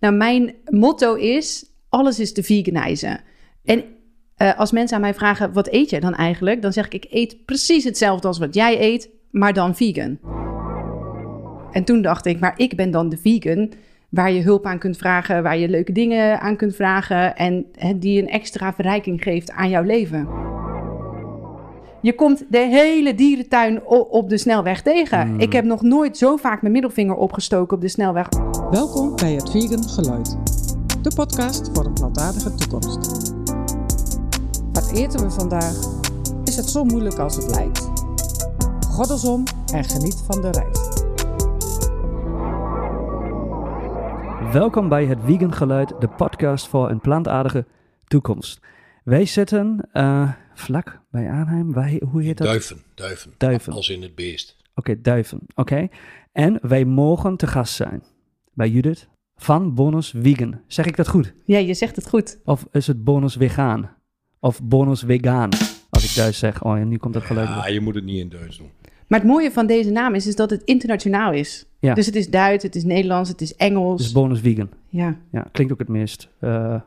Nou, mijn motto is: alles is te veganizen. En uh, als mensen aan mij vragen: wat eet jij dan eigenlijk? Dan zeg ik: ik eet precies hetzelfde als wat jij eet, maar dan vegan. En toen dacht ik: maar ik ben dan de vegan waar je hulp aan kunt vragen, waar je leuke dingen aan kunt vragen en die een extra verrijking geeft aan jouw leven. Je komt de hele dierentuin op de snelweg tegen. Mm. Ik heb nog nooit zo vaak mijn middelvinger opgestoken op de snelweg. Welkom bij het Vegan Geluid, de podcast voor een plantaardige toekomst. Wat eten we vandaag? Is het zo moeilijk als het lijkt? Goddelsom en geniet van de reis. Welkom bij het Vegan Geluid, de podcast voor een plantaardige toekomst. Wij zitten uh, vlak bij Arnhem. Wij, hoe heet dat? Duiven, duiven. Duiven. Als in het beest. Oké, okay, duiven. Oké. Okay. En wij mogen te gast zijn bij Judith van Bonus Vegan. Zeg ik dat goed? Ja, je zegt het goed. Of is het Bonus Vegan? Of Bonus Vegan? Als ik Duits zeg. Oh, en nu komt dat geluid. Ja, je moet het niet in Duits doen. Maar het mooie van deze naam is, is dat het internationaal is. Ja. Dus het is Duits, het is Nederlands, het is Engels. Het is bonus vegan. Ja. Ja, klinkt ook het meest. Uh,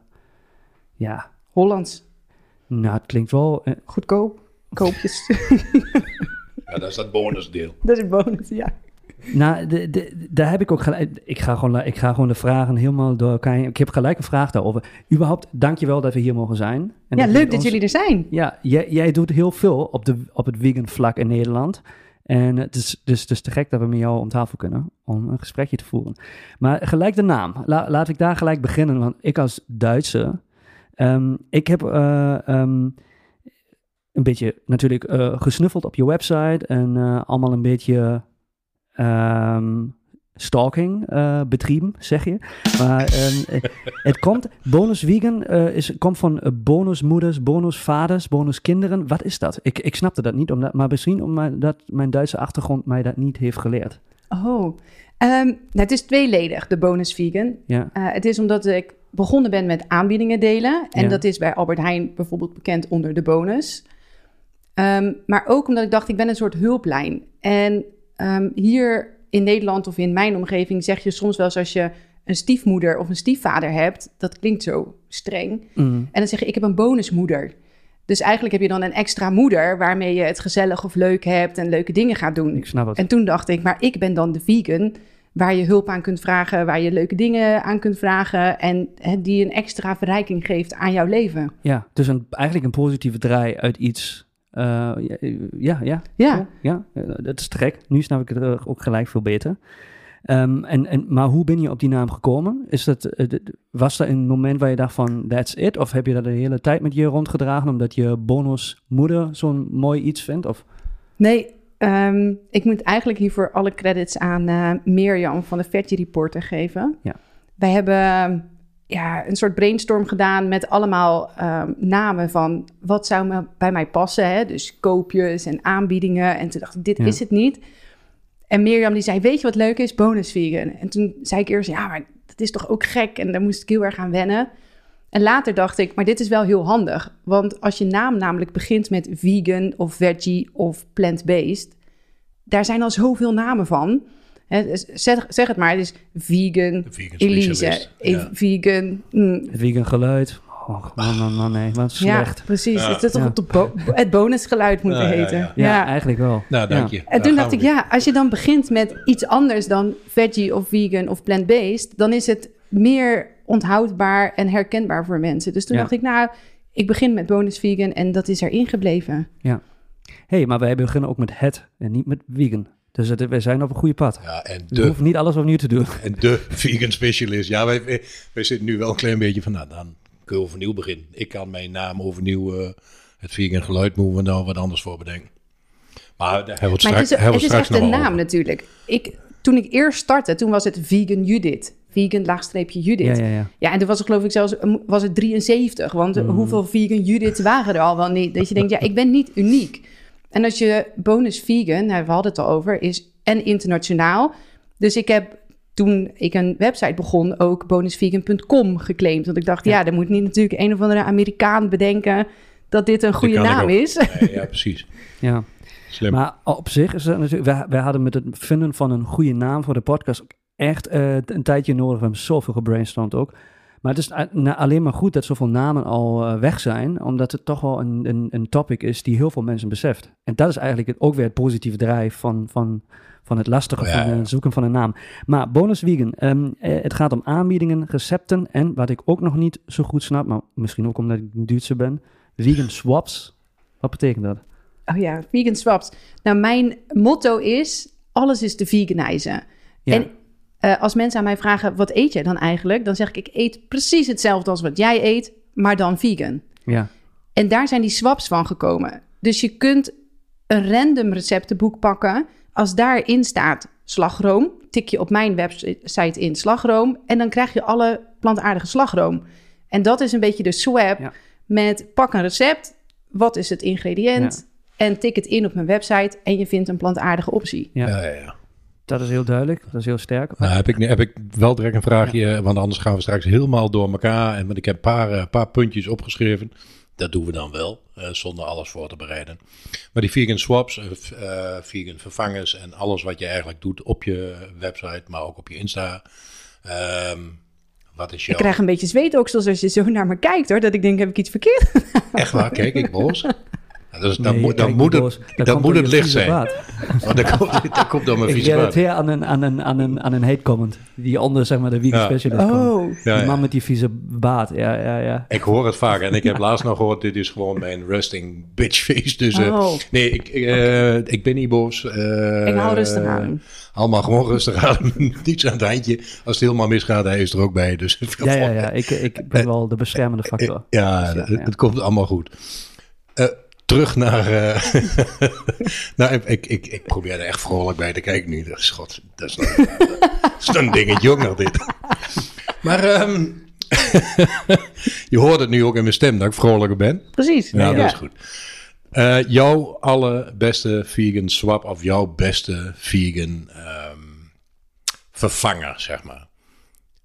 ja. Hollands. Nou, het klinkt wel. Uh, Goedkoop. Koopjes. ja, dat is dat bonusdeel. Dat is bonus, ja. Nou, de, de, daar heb ik ook gelijk. Ik ga, gewoon, ik ga gewoon de vragen helemaal door elkaar. Ik heb gelijk een vraag daarover. Überhaupt, dankjewel dat we hier mogen zijn. En ja, dat leuk dat ons, jullie er zijn. Ja, jij, jij doet heel veel op, de, op het vegan vlak in Nederland. En het is dus, dus te gek dat we met jou om tafel kunnen om een gesprekje te voeren. Maar gelijk de naam. La, laat ik daar gelijk beginnen. Want ik als Duitser, um, ik heb uh, um, een beetje natuurlijk uh, gesnuffeld op je website. En uh, allemaal een beetje um, stalking betrieben, zeg je. Maar het komt, bonus vegan is, komt van bonusmoeders, bonusvaders, bonuskinderen. Wat is dat? Ik, ik snapte dat niet, omdat, maar misschien omdat mijn Duitse achtergrond mij dat niet heeft geleerd. Oh, um, nou, het is tweeledig, de bonus vegan. Ja. het is omdat ik begonnen ben met aanbiedingen delen. En Ja. dat is bij Albert Heijn bijvoorbeeld bekend onder de bonus. Um, maar ook omdat ik dacht, ik ben een soort hulplijn. En um, hier in Nederland of in mijn omgeving zeg je soms wel eens als je een stiefmoeder of een stiefvader hebt, dat klinkt zo streng. Mm. En dan zeg je, ik heb een bonusmoeder. Dus eigenlijk heb je dan een extra moeder waarmee je het gezellig of leuk hebt en leuke dingen gaat doen. Ik snap het. En toen dacht ik, maar ik ben dan de vegan waar je hulp aan kunt vragen, waar je leuke dingen aan kunt vragen en hè, die een extra verrijking geeft aan jouw leven. Ja, dus een, eigenlijk een positieve draai uit iets. Uh, ja, ja, ja. Ja. ja, dat is te gek. Nu snap ik het uh, ook gelijk veel beter. Um, en, en, maar hoe ben je op die naam gekomen? Is dat, was er een moment waar je dacht van, that's it? Of heb je dat de hele tijd met je rondgedragen omdat je bonusmoeder zo'n mooi iets vindt? Of? Nee, um, ik moet eigenlijk hiervoor alle credits aan uh, Mirjam van de Veggie Reporter geven. Ja. Wij hebben ja, een soort brainstorm gedaan met allemaal um, namen van wat zou me bij mij passen. Hè? Dus koopjes en aanbiedingen. En toen dacht ik, dit Ja. is het niet. En Mirjam die zei, weet je wat leuk is? Bonus vegan. En toen zei ik eerst, ja, maar dat is toch ook gek? En daar moest ik heel erg aan wennen. En later dacht ik, maar dit is wel heel handig. Want als je naam namelijk begint met vegan of veggie of plant-based... daar zijn al zoveel namen van. Hè, zeg, zeg het maar, het is vegan, Vegan Elise, ja. vegan... mm, Het vegan geluid. Oh, man, man, man, nee, wat slecht. ja, precies. Ja. Het is toch Ja. het, bo- het bonusgeluid moeten Ja, ja, heten. ja. Ja, eigenlijk wel. Nou, dank Ja. je. En toen dacht ik, ja, als je dan begint met iets anders dan veggie of vegan of plant-based, dan is het meer onthoudbaar en herkenbaar voor mensen. Dus toen Ja. dacht ik, nou, ik begin met bonus vegan en dat is erin gebleven. hey, maar wij beginnen ook met het en niet met vegan. Dus het, wij zijn op een goede pad. Ja, en We de, hoeven niet alles opnieuw te doen. en de vegan specialist. Ja, wij, wij, wij zitten nu wel een klein beetje van, nou, dan kun je overnieuw beginnen. Ik kan mijn naam overnieuw, eh, het vegan geluid, moeten we nou wat anders voor bedenken. Maar daar hebben we het straks, het is, we het echt een naam over. natuurlijk. Ik, toen ik eerst startte, toen was het vegan Judith. Vegan laagstreepje Judith. Ja, Ja, ja, ja. en toen was het geloof ik zelfs was het 73. Want Mhm. hoeveel vegan Judith waren er al wel niet? Dat je denkt, ja, ik ben niet uniek. En als je bonus vegan, nou, we hadden het al over, is en internationaal. Dus ik heb toen ik een website begon ook bonusvegan.com geclaimd. Want ik dacht, ja, Ja. dan moet niet natuurlijk een of andere Amerikaan bedenken dat dit een goede naam is. Nee, ja, precies. ja. Slim. Maar op zich is het natuurlijk... Wij, wij hadden met het vinden van een goede naam voor de podcast echt eh, een tijdje nodig. We hebben zoveel gebrainstormd ook. Maar het is na- alleen maar goed dat zoveel namen al eh, weg zijn, omdat het toch wel een, een, een topic is die heel veel mensen beseft. En dat is eigenlijk het, ook weer het positieve drijf van, van, van het lastige Oh ja, van ja. het zoeken van een naam. Maar bonus vegan, ehm, eh, het gaat om aanbiedingen, recepten en wat ik ook nog niet zo goed snap, maar misschien ook omdat ik een Duitser ben, vegan swaps. Wat betekent dat? Oh ja, vegan swaps. Nou, mijn motto is, alles is te veganizen. Ja. En eh, als mensen aan mij vragen, wat eet jij dan eigenlijk? Dan zeg ik, ik eet precies hetzelfde als wat jij eet, maar dan vegan. Ja, En daar zijn die swaps van gekomen. Dus je kunt een random receptenboek pakken. Als daarin staat slagroom, tik je op mijn website in slagroom. En dan krijg je alle plantaardige slagroom. En dat is een beetje de swap Ja. met pak een recept. Wat is het ingrediënt? En tik het in op mijn website en je vindt een plantaardige optie. Ja. Ja, ja, ja. Dat is heel duidelijk, dat is heel sterk. Nou, heb ik, heb ik wel direct een vraagje, want anders gaan we straks helemaal door elkaar. En want ik heb een paar, eh, paar puntjes opgeschreven. Dat doen we dan wel, eh, zonder alles voor te bereiden. Maar die vegan swaps, eh, eh, vegan vervangers en alles wat je eigenlijk doet op je website, maar ook op je Insta. Ehm, wat is Ik jouw... krijg een beetje zweetoksels als je zo naar me kijkt hoor. Dat ik denk, heb ik iets verkeerd? Echt waar, kijk ik boos? Dus, dan moet, dan het, Dat dan komt moet het licht zijn. Oh, dat, komt, dat komt door mijn Ik vieze baard. relateer aan een, aan, een, aan, een, aan. Die onder zeg maar de vegan Ja. specialist komt. Oh, Ja, Die ja. man met die vieze baard. Ja, ja, ja. Ik hoor het vaak en ik heb laatst nog gehoord, dit is gewoon mijn resting bitch face. Dus eh, Oh. nee, ik, ik, eh, ik ben niet boos. eh, ik hou rustig aan. Allemaal gewoon rustig aan. Niets aan het handje. Als het helemaal misgaat, hij is er ook bij. Dus Ja, ja, ja. Ik, ik ben wel de beschermende factor. Ja, Dus ja. het komt allemaal goed. Terug naar. eh nou, ik, ik, ik, probeer er echt vrolijk bij te kijken nu. Dat is, god, dat is, een, dat is een dingetje ook nog dit. Maar ehm, je hoort het nu ook in mijn stem dat ik vrolijker ben. Precies. Ja, dat is goed. Eh, jouw allerbeste vegan swap of jouw beste vegan ehm, vervanger, zeg maar.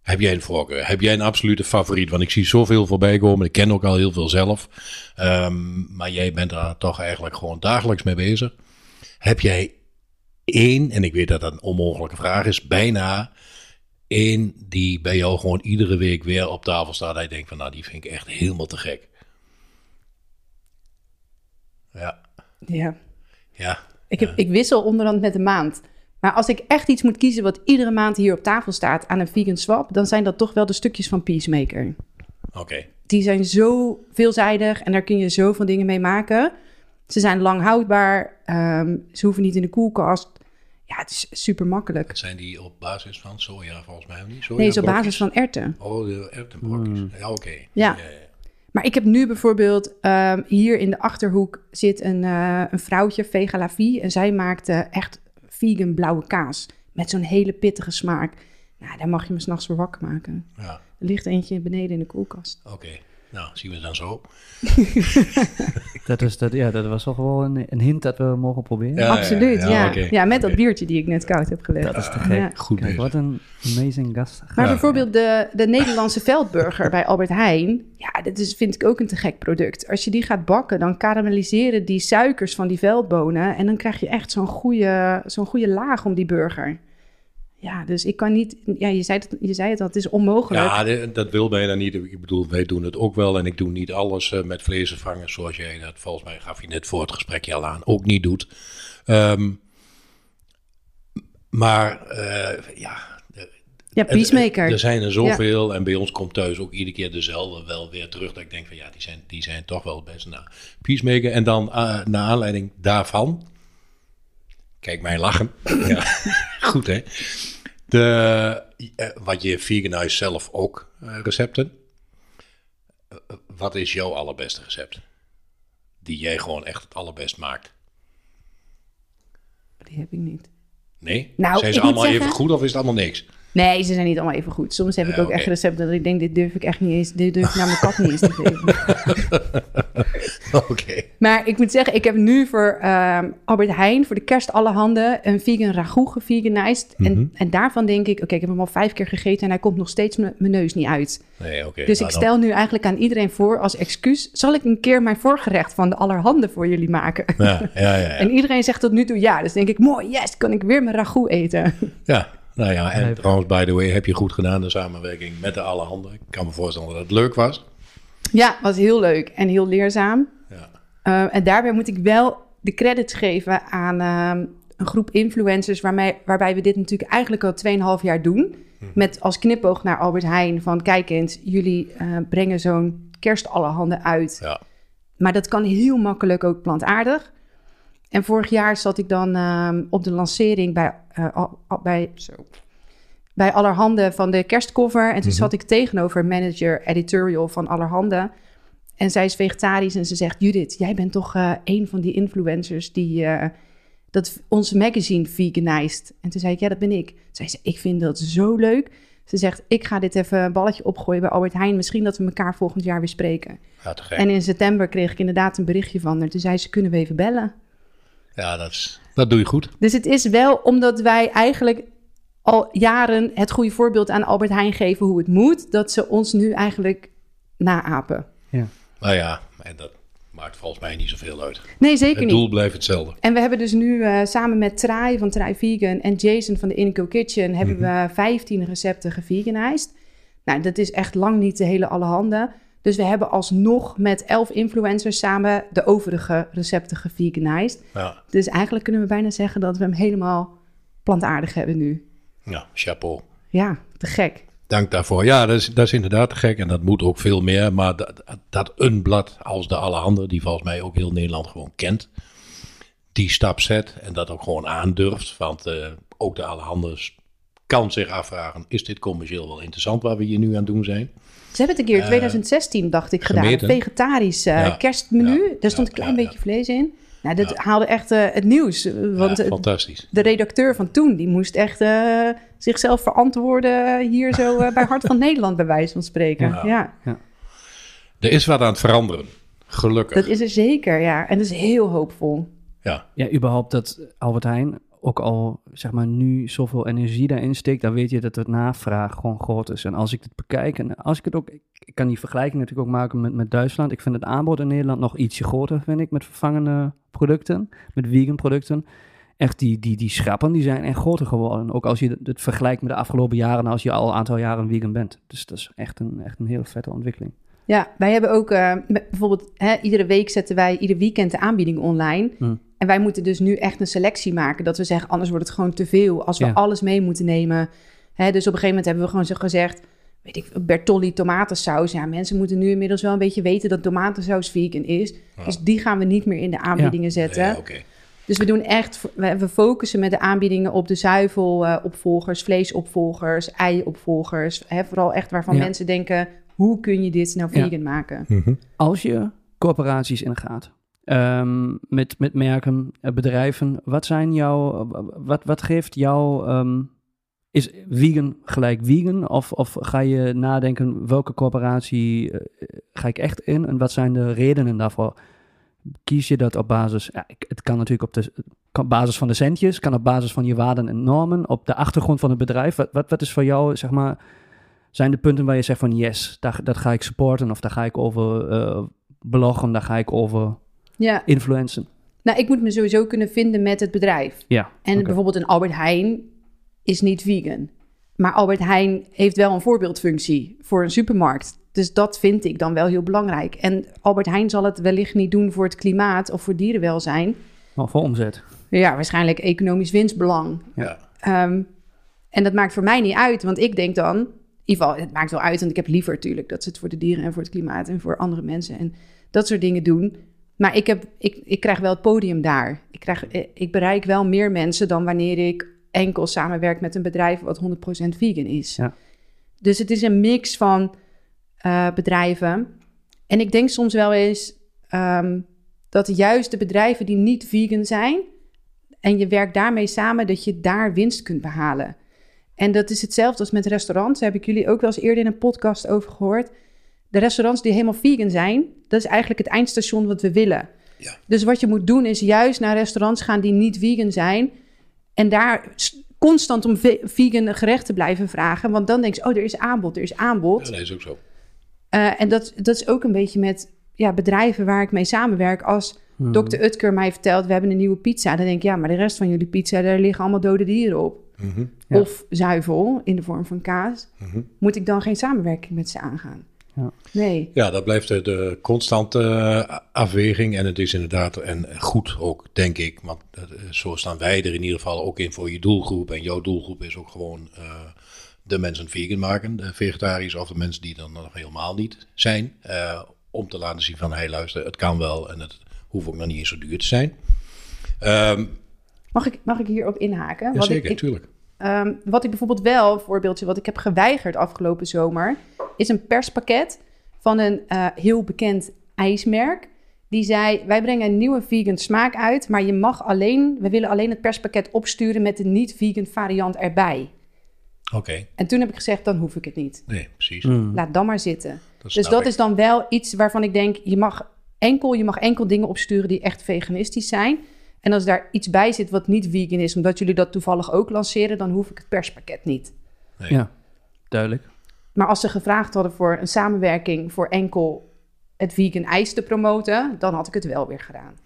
Heb jij een voorkeur? Heb jij een absolute favoriet? Want ik zie zoveel voorbij komen. Ik ken ook al heel veel zelf. Ehm, maar jij bent daar toch eigenlijk gewoon dagelijks mee bezig. Heb jij één, en ik weet dat dat een onmogelijke vraag is, bijna één die bij jou gewoon iedere week weer op tafel staat. Dat je denkt van nou, die vind ik echt helemaal te gek. Ja, Ja. ja. Ik, heb, ik wissel onderhand met de maand. Maar als ik echt iets moet kiezen wat iedere maand hier op tafel staat aan een vegan swap, dan zijn dat toch wel de stukjes van Peacemaker. Oké. Die zijn zo veelzijdig en daar kun je zoveel dingen mee maken. Ze zijn lang houdbaar, ehm, ze hoeven niet in de koelkast. Ja, het is super makkelijk. Zijn die op basis van soja volgens mij of niet? Soja Nee, is op basis van erten. Oh, de erwtenbrokjes. Ja, oké. Ja. Maar ik heb nu bijvoorbeeld ehm, hier in de achterhoek zit een, eh, een vrouwtje, Vega La Vie, en zij maakte echt vegan blauwe kaas met zo'n hele pittige smaak. Nou, daar mag je me s'nachts voor wakker maken. Ja, Er ligt eentje beneden in de koelkast. oké. Nou, zien we dan zo. Dat, is, dat, ja, dat was toch wel een, een hint dat we mogen proberen. Ja, Absoluut, ja. Ja, met dat biertje die ik net koud heb gelegd. Dat is te gek. Ja. Goed Kijk, wat een amazing gast. Maar Ja. bijvoorbeeld de, de Nederlandse veldburger bij Albert Heijn. Ja, dat is, vind ik ook een te gek product. Als je die gaat bakken, dan karamelliseren die suikers van die veldbonen. En dan krijg je echt zo'n goede, zo'n goede laag om die burger. Ja, dus ik kan niet... Ja, je zei het, je zei het al, het is onmogelijk. Ja, dat wil bijna niet. Ik bedoel, wij doen het ook wel. En ik doe niet alles eh, met vleesvervangers zoals jij dat volgens mij gaf je net voor het gesprekje al aan. Ook niet doet. Ehm, maar eh, ja, ja, Peacemaker. Er, zijn er zoveel en bij ons komt thuis ook iedere keer dezelfde wel weer terug. Dat ik denk van ja, die zijn, die zijn toch wel best. Nou, Peacemaker. En dan uh, naar aanleiding daarvan. Kijk mij lachen. ja, goed hè. De, wat je veganize zelf ook uh, recepten. Uh, wat is jouw allerbeste recept? Die jij gewoon echt het allerbest maakt. Die heb ik niet. Nee? Nou, zijn ze allemaal zeggen- even goed of is het allemaal niks? Nee, ze zijn niet allemaal even goed. Soms heb ik ook echt recepten dat ik denk, dit durf ik echt niet eens, dit durf ik naar mijn kat niet eens te geven. Oké. Maar ik moet zeggen, ik heb nu voor ehm, Albert Heijn, voor de kerst alle handen, een vegan ragout geveganized. Mhm. en, en daarvan denk ik, oké, ik heb hem al vijf keer gegeten en hij komt nog steeds mijn neus niet uit. Nee, oké. Dus nou ik dan- stel nu eigenlijk aan iedereen voor als excuus, zal ik een keer mijn voorgerecht van de allerhande voor jullie maken? Ja, ja, ja. ja. En iedereen zegt tot nu toe ja. Dus denk ik, mooi, yes, kan ik weer mijn ragout eten. Ja, nou ja, en Nee. trouwens, by the way, heb je goed gedaan de samenwerking met de Allerhande. Ik kan me voorstellen dat het leuk was. Ja, was heel leuk en heel leerzaam. Ja. Uh, en daarbij moet ik wel de credits geven aan uh, een groep influencers... Waarmee, waarbij we dit natuurlijk eigenlijk al 2,5 jaar doen. Mhm. Met als knipoog naar Albert Heijn van... kijk eens, jullie uh, brengen zo'n kerst allerhande uit. Ja. Maar dat kan heel makkelijk ook plantaardig. En vorig jaar zat ik dan uh, op de lancering bij, uh, al, al, bij, zo, bij Allerhande van de kerstkoffer. En toen Mhm. zat ik tegenover manager editorial van Allerhande. En zij is vegetarisch en ze zegt... Judith, jij bent toch uh, een van die influencers die uh, dat onze magazine veganized. En toen zei ik, ja, dat ben ik. Zij zei, ik vind dat zo leuk. Ze zegt, ik ga dit even een balletje opgooien bij Albert Heijn. Misschien dat we elkaar volgend jaar weer spreken. Ja, te gek. En in september kreeg ik inderdaad een berichtje van haar. Toen zei ze, kunnen we even bellen? Ja, dat, is, dat doe je goed. Dus het is wel omdat wij eigenlijk al jaren het goede voorbeeld aan Albert Heijn geven hoe het moet, dat ze ons nu eigenlijk naapen. Ja. Nou ja, en dat maakt volgens mij niet zoveel uit. Nee, zeker Het niet. doel blijft hetzelfde. En we hebben dus nu uh, samen met Trai van Trai Vegan en Jason van de Inco Kitchen hebben we 15 recepten geveganized. Nou, dat is echt lang niet de hele alle handen. Dus we hebben alsnog met 11 influencers samen de overige recepten geveganized. Ja, Dus eigenlijk kunnen we bijna zeggen dat we hem helemaal plantaardig hebben nu. ja chapeau. Ja, te gek. Dank daarvoor. Ja, dat is, dat is inderdaad te gek en dat moet ook veel meer. Maar dat, dat een blad als de Allerhande, die volgens mij ook heel Nederland gewoon kent, die stap zet en dat ook gewoon aandurft. Want uh, ook de Allerhande kan zich afvragen, is dit commercieel wel interessant waar we hier nu aan doen zijn? Ze hebben het een keer in 2016, dacht ik, gedaan. gemeten. Een vegetarisch uh, Ja. kerstmenu. Ja. Daar stond Ja, een klein ja, beetje vlees in. Nou, dat Ja. haalde echt uh, het nieuws. Want ja, uh, fantastisch. de redacteur van toen, die moest echt uh, zichzelf verantwoorden hier zo uh, bij Hart van Nederland, bij wijze van spreken. Ja. Ja. Er is wat aan het veranderen. Gelukkig. dat is er zeker, ja. En dat is heel hoopvol. Ja, Ja, überhaupt dat Albert Heijn ook al, zeg maar, nu zoveel energie daarin steekt, dan weet je dat de navraag gewoon groot is. En als ik het bekijk, en als ik het ook, ik kan die vergelijking natuurlijk ook maken met, met Duitsland. Ik vind het aanbod in Nederland nog ietsje groter, vind ik, met vervangende producten, met vegan producten. Echt, die, die, die schrappen, die zijn echt groter geworden. Ook als je het vergelijkt met de afgelopen jaren, als je al een aantal jaren vegan bent. Dus dat is echt een, echt een hele vette ontwikkeling. Ja, wij hebben ook uh, bijvoorbeeld, hè, iedere week zetten wij ieder weekend de aanbieding online. Hmm. En wij moeten dus nu echt een selectie maken. Dat we zeggen, anders wordt het gewoon te veel. Als we Ja. alles mee moeten nemen. Hè, dus op een gegeven moment hebben we gewoon zo gezegd... weet ik, Bertolli tomatensaus. Ja, mensen moeten nu inmiddels wel een beetje weten dat tomatensaus vegan is. Ja. Dus die gaan we niet meer in de aanbiedingen zetten. ja oké. Dus we doen echt, we we focussen met de aanbiedingen op de zuivelopvolgers, vleesopvolgers, ei-opvolgers. Hè, vooral echt waarvan Ja. mensen denken, hoe kun je dit nou Ja. vegan maken? Mhm. Als je corporaties ingaat, ehm, met, met merken, eh, bedrijven, wat zijn jouw, wat, wat geeft jou, ehm, is vegan gelijk vegan? Of, of ga je nadenken, welke corporatie eh, ga ik echt in en wat zijn de redenen daarvoor? Kies je dat op basis, ja, het kan natuurlijk op de kan basis van de centjes, kan op basis van je waarden en normen, op de achtergrond van het bedrijf. Wat, wat, wat is voor jou, zeg maar, zijn de punten waar je zegt van yes, daar, dat ga ik supporten of daar ga ik over eh, bloggen, daar ga ik over Ja, influencen. nou, ik moet me sowieso kunnen vinden met het bedrijf. Ja, En bijvoorbeeld een Albert Heijn is niet vegan. Maar Albert Heijn heeft wel een voorbeeldfunctie voor een supermarkt. Dus dat vind ik dan wel heel belangrijk. En Albert Heijn zal het wellicht niet doen voor het klimaat of voor dierenwelzijn. Maar voor omzet. Ja, waarschijnlijk economisch winstbelang. Ja. Ehm, en dat maakt voor mij niet uit, want ik denk dan, ieder geval, het maakt wel uit, want ik heb liever natuurlijk dat ze het voor de dieren en voor het klimaat en voor andere mensen en dat soort dingen doen. Maar ik, heb, ik, ik krijg wel het podium daar. Ik, krijg, eh, ik bereik wel meer mensen dan wanneer ik enkel samenwerk met een bedrijf wat 100% vegan is. Ja. Dus het is een mix van eh, bedrijven. En ik denk soms wel eens ehm, dat juist de bedrijven die niet vegan zijn, en je werkt daarmee samen dat je daar winst kunt behalen. En dat is hetzelfde als met restaurants. Daar heb ik jullie ook wel eens eerder in een podcast over gehoord. De restaurants die helemaal vegan zijn, dat is eigenlijk het eindstation wat we willen. Ja. Dus wat je moet doen is juist naar restaurants gaan die niet vegan zijn. En daar constant om ve- vegan gerechten blijven vragen. Want dan denk je, oh, er is aanbod, er is aanbod. Ja, dat is ook zo. Eh, en dat, dat is ook een beetje met ja, bedrijven waar ik mee samenwerk. Als Hmm. Dr. Utker mij vertelt, we hebben een nieuwe pizza. Dan denk ik, ja, maar de rest van jullie pizza, daar liggen allemaal dode dieren op. Mhm, Ja. of zuivel in de vorm van kaas, mhm. moet ik dan geen samenwerking met ze aangaan? Ja. Nee. Ja, dat blijft de, de constante eh, afweging. En het is inderdaad en goed ook, denk ik. Want eh, zo staan wij er in ieder geval ook in voor je doelgroep. En jouw doelgroep is ook gewoon eh, de mensen vegan maken, de vegetariërs of de mensen die dan nog helemaal niet zijn. eh, om te laten zien van, hey luister, het kan wel en het hoeft ook nog niet eens zo duur te zijn. Ehm Mag ik, mag ik hierop inhaken? Want jazeker, ik, ik, tuurlijk. Ehm, wat ik bijvoorbeeld wel, een voorbeeldje wat ik heb geweigerd afgelopen zomer, is een perspakket van een eh, heel bekend ijsmerk. Die zei: Wij brengen een nieuwe vegan smaak uit, maar je mag alleen, we willen alleen het perspakket opsturen met de niet-vegan variant erbij. Oké, En toen heb ik gezegd: Dan hoef ik het niet. nee, precies. Mm. Laat dan maar zitten. Dat dus dat ik. is dan wel iets waarvan ik denk: je mag enkel, je mag enkel dingen opsturen die echt veganistisch zijn. En als daar iets bij zit wat niet vegan is, omdat jullie dat toevallig ook lanceren, dan hoef ik het perspakket niet. Nee. Ja, duidelijk. Maar als ze gevraagd hadden voor een samenwerking voor enkel het vegan ijs te promoten, dan had ik het wel weer gedaan.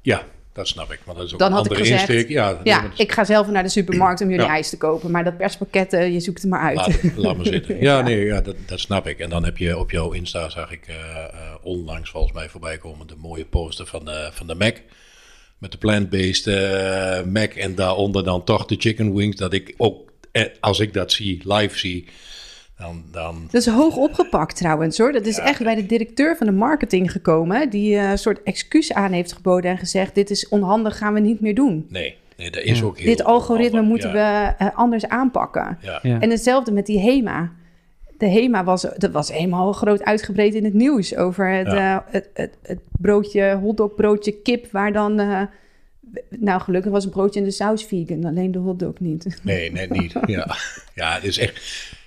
Ja, dat snap ik. Want dat is ook Dan een had ik andere gezegd, insteek. Ja, Ja, maar ik ga zelf naar de supermarkt om jullie Ja. ijs te kopen, maar dat perspakket, eh, je zoekt het maar uit. Laat, laat maar zitten. Ja, nee, ja, dat, dat snap ik. En dan heb je op jouw Insta, zag ik eh, eh, onlangs volgens mij voorbij komen, de mooie poster van de, van de Mac. Met de plant-based eh, Mac en daaronder dan toch de chicken wings. Dat ik ook, eh, als ik dat zie, live zie, dan... dan Dat is hoog opgepakt trouwens hoor. Dat is echt bij de directeur van de marketing gekomen, die eh, een soort excuus aan heeft geboden en gezegd: Dit is onhandig, gaan we niet meer doen. nee, nee, dat is Ja. ook heel... Dit algoritme handig. moeten Ja, we anders aanpakken. Ja. Ja. En hetzelfde met die HEMA. De HEMA was, dat was helemaal groot uitgebreid in het nieuws over het, Ja. eh, het, het, het broodje, hotdogbroodje kip, waar dan... eh, nou, gelukkig was een broodje in de saus vegan, alleen de hotdog niet. Nee, net niet. Ja, ja het is echt...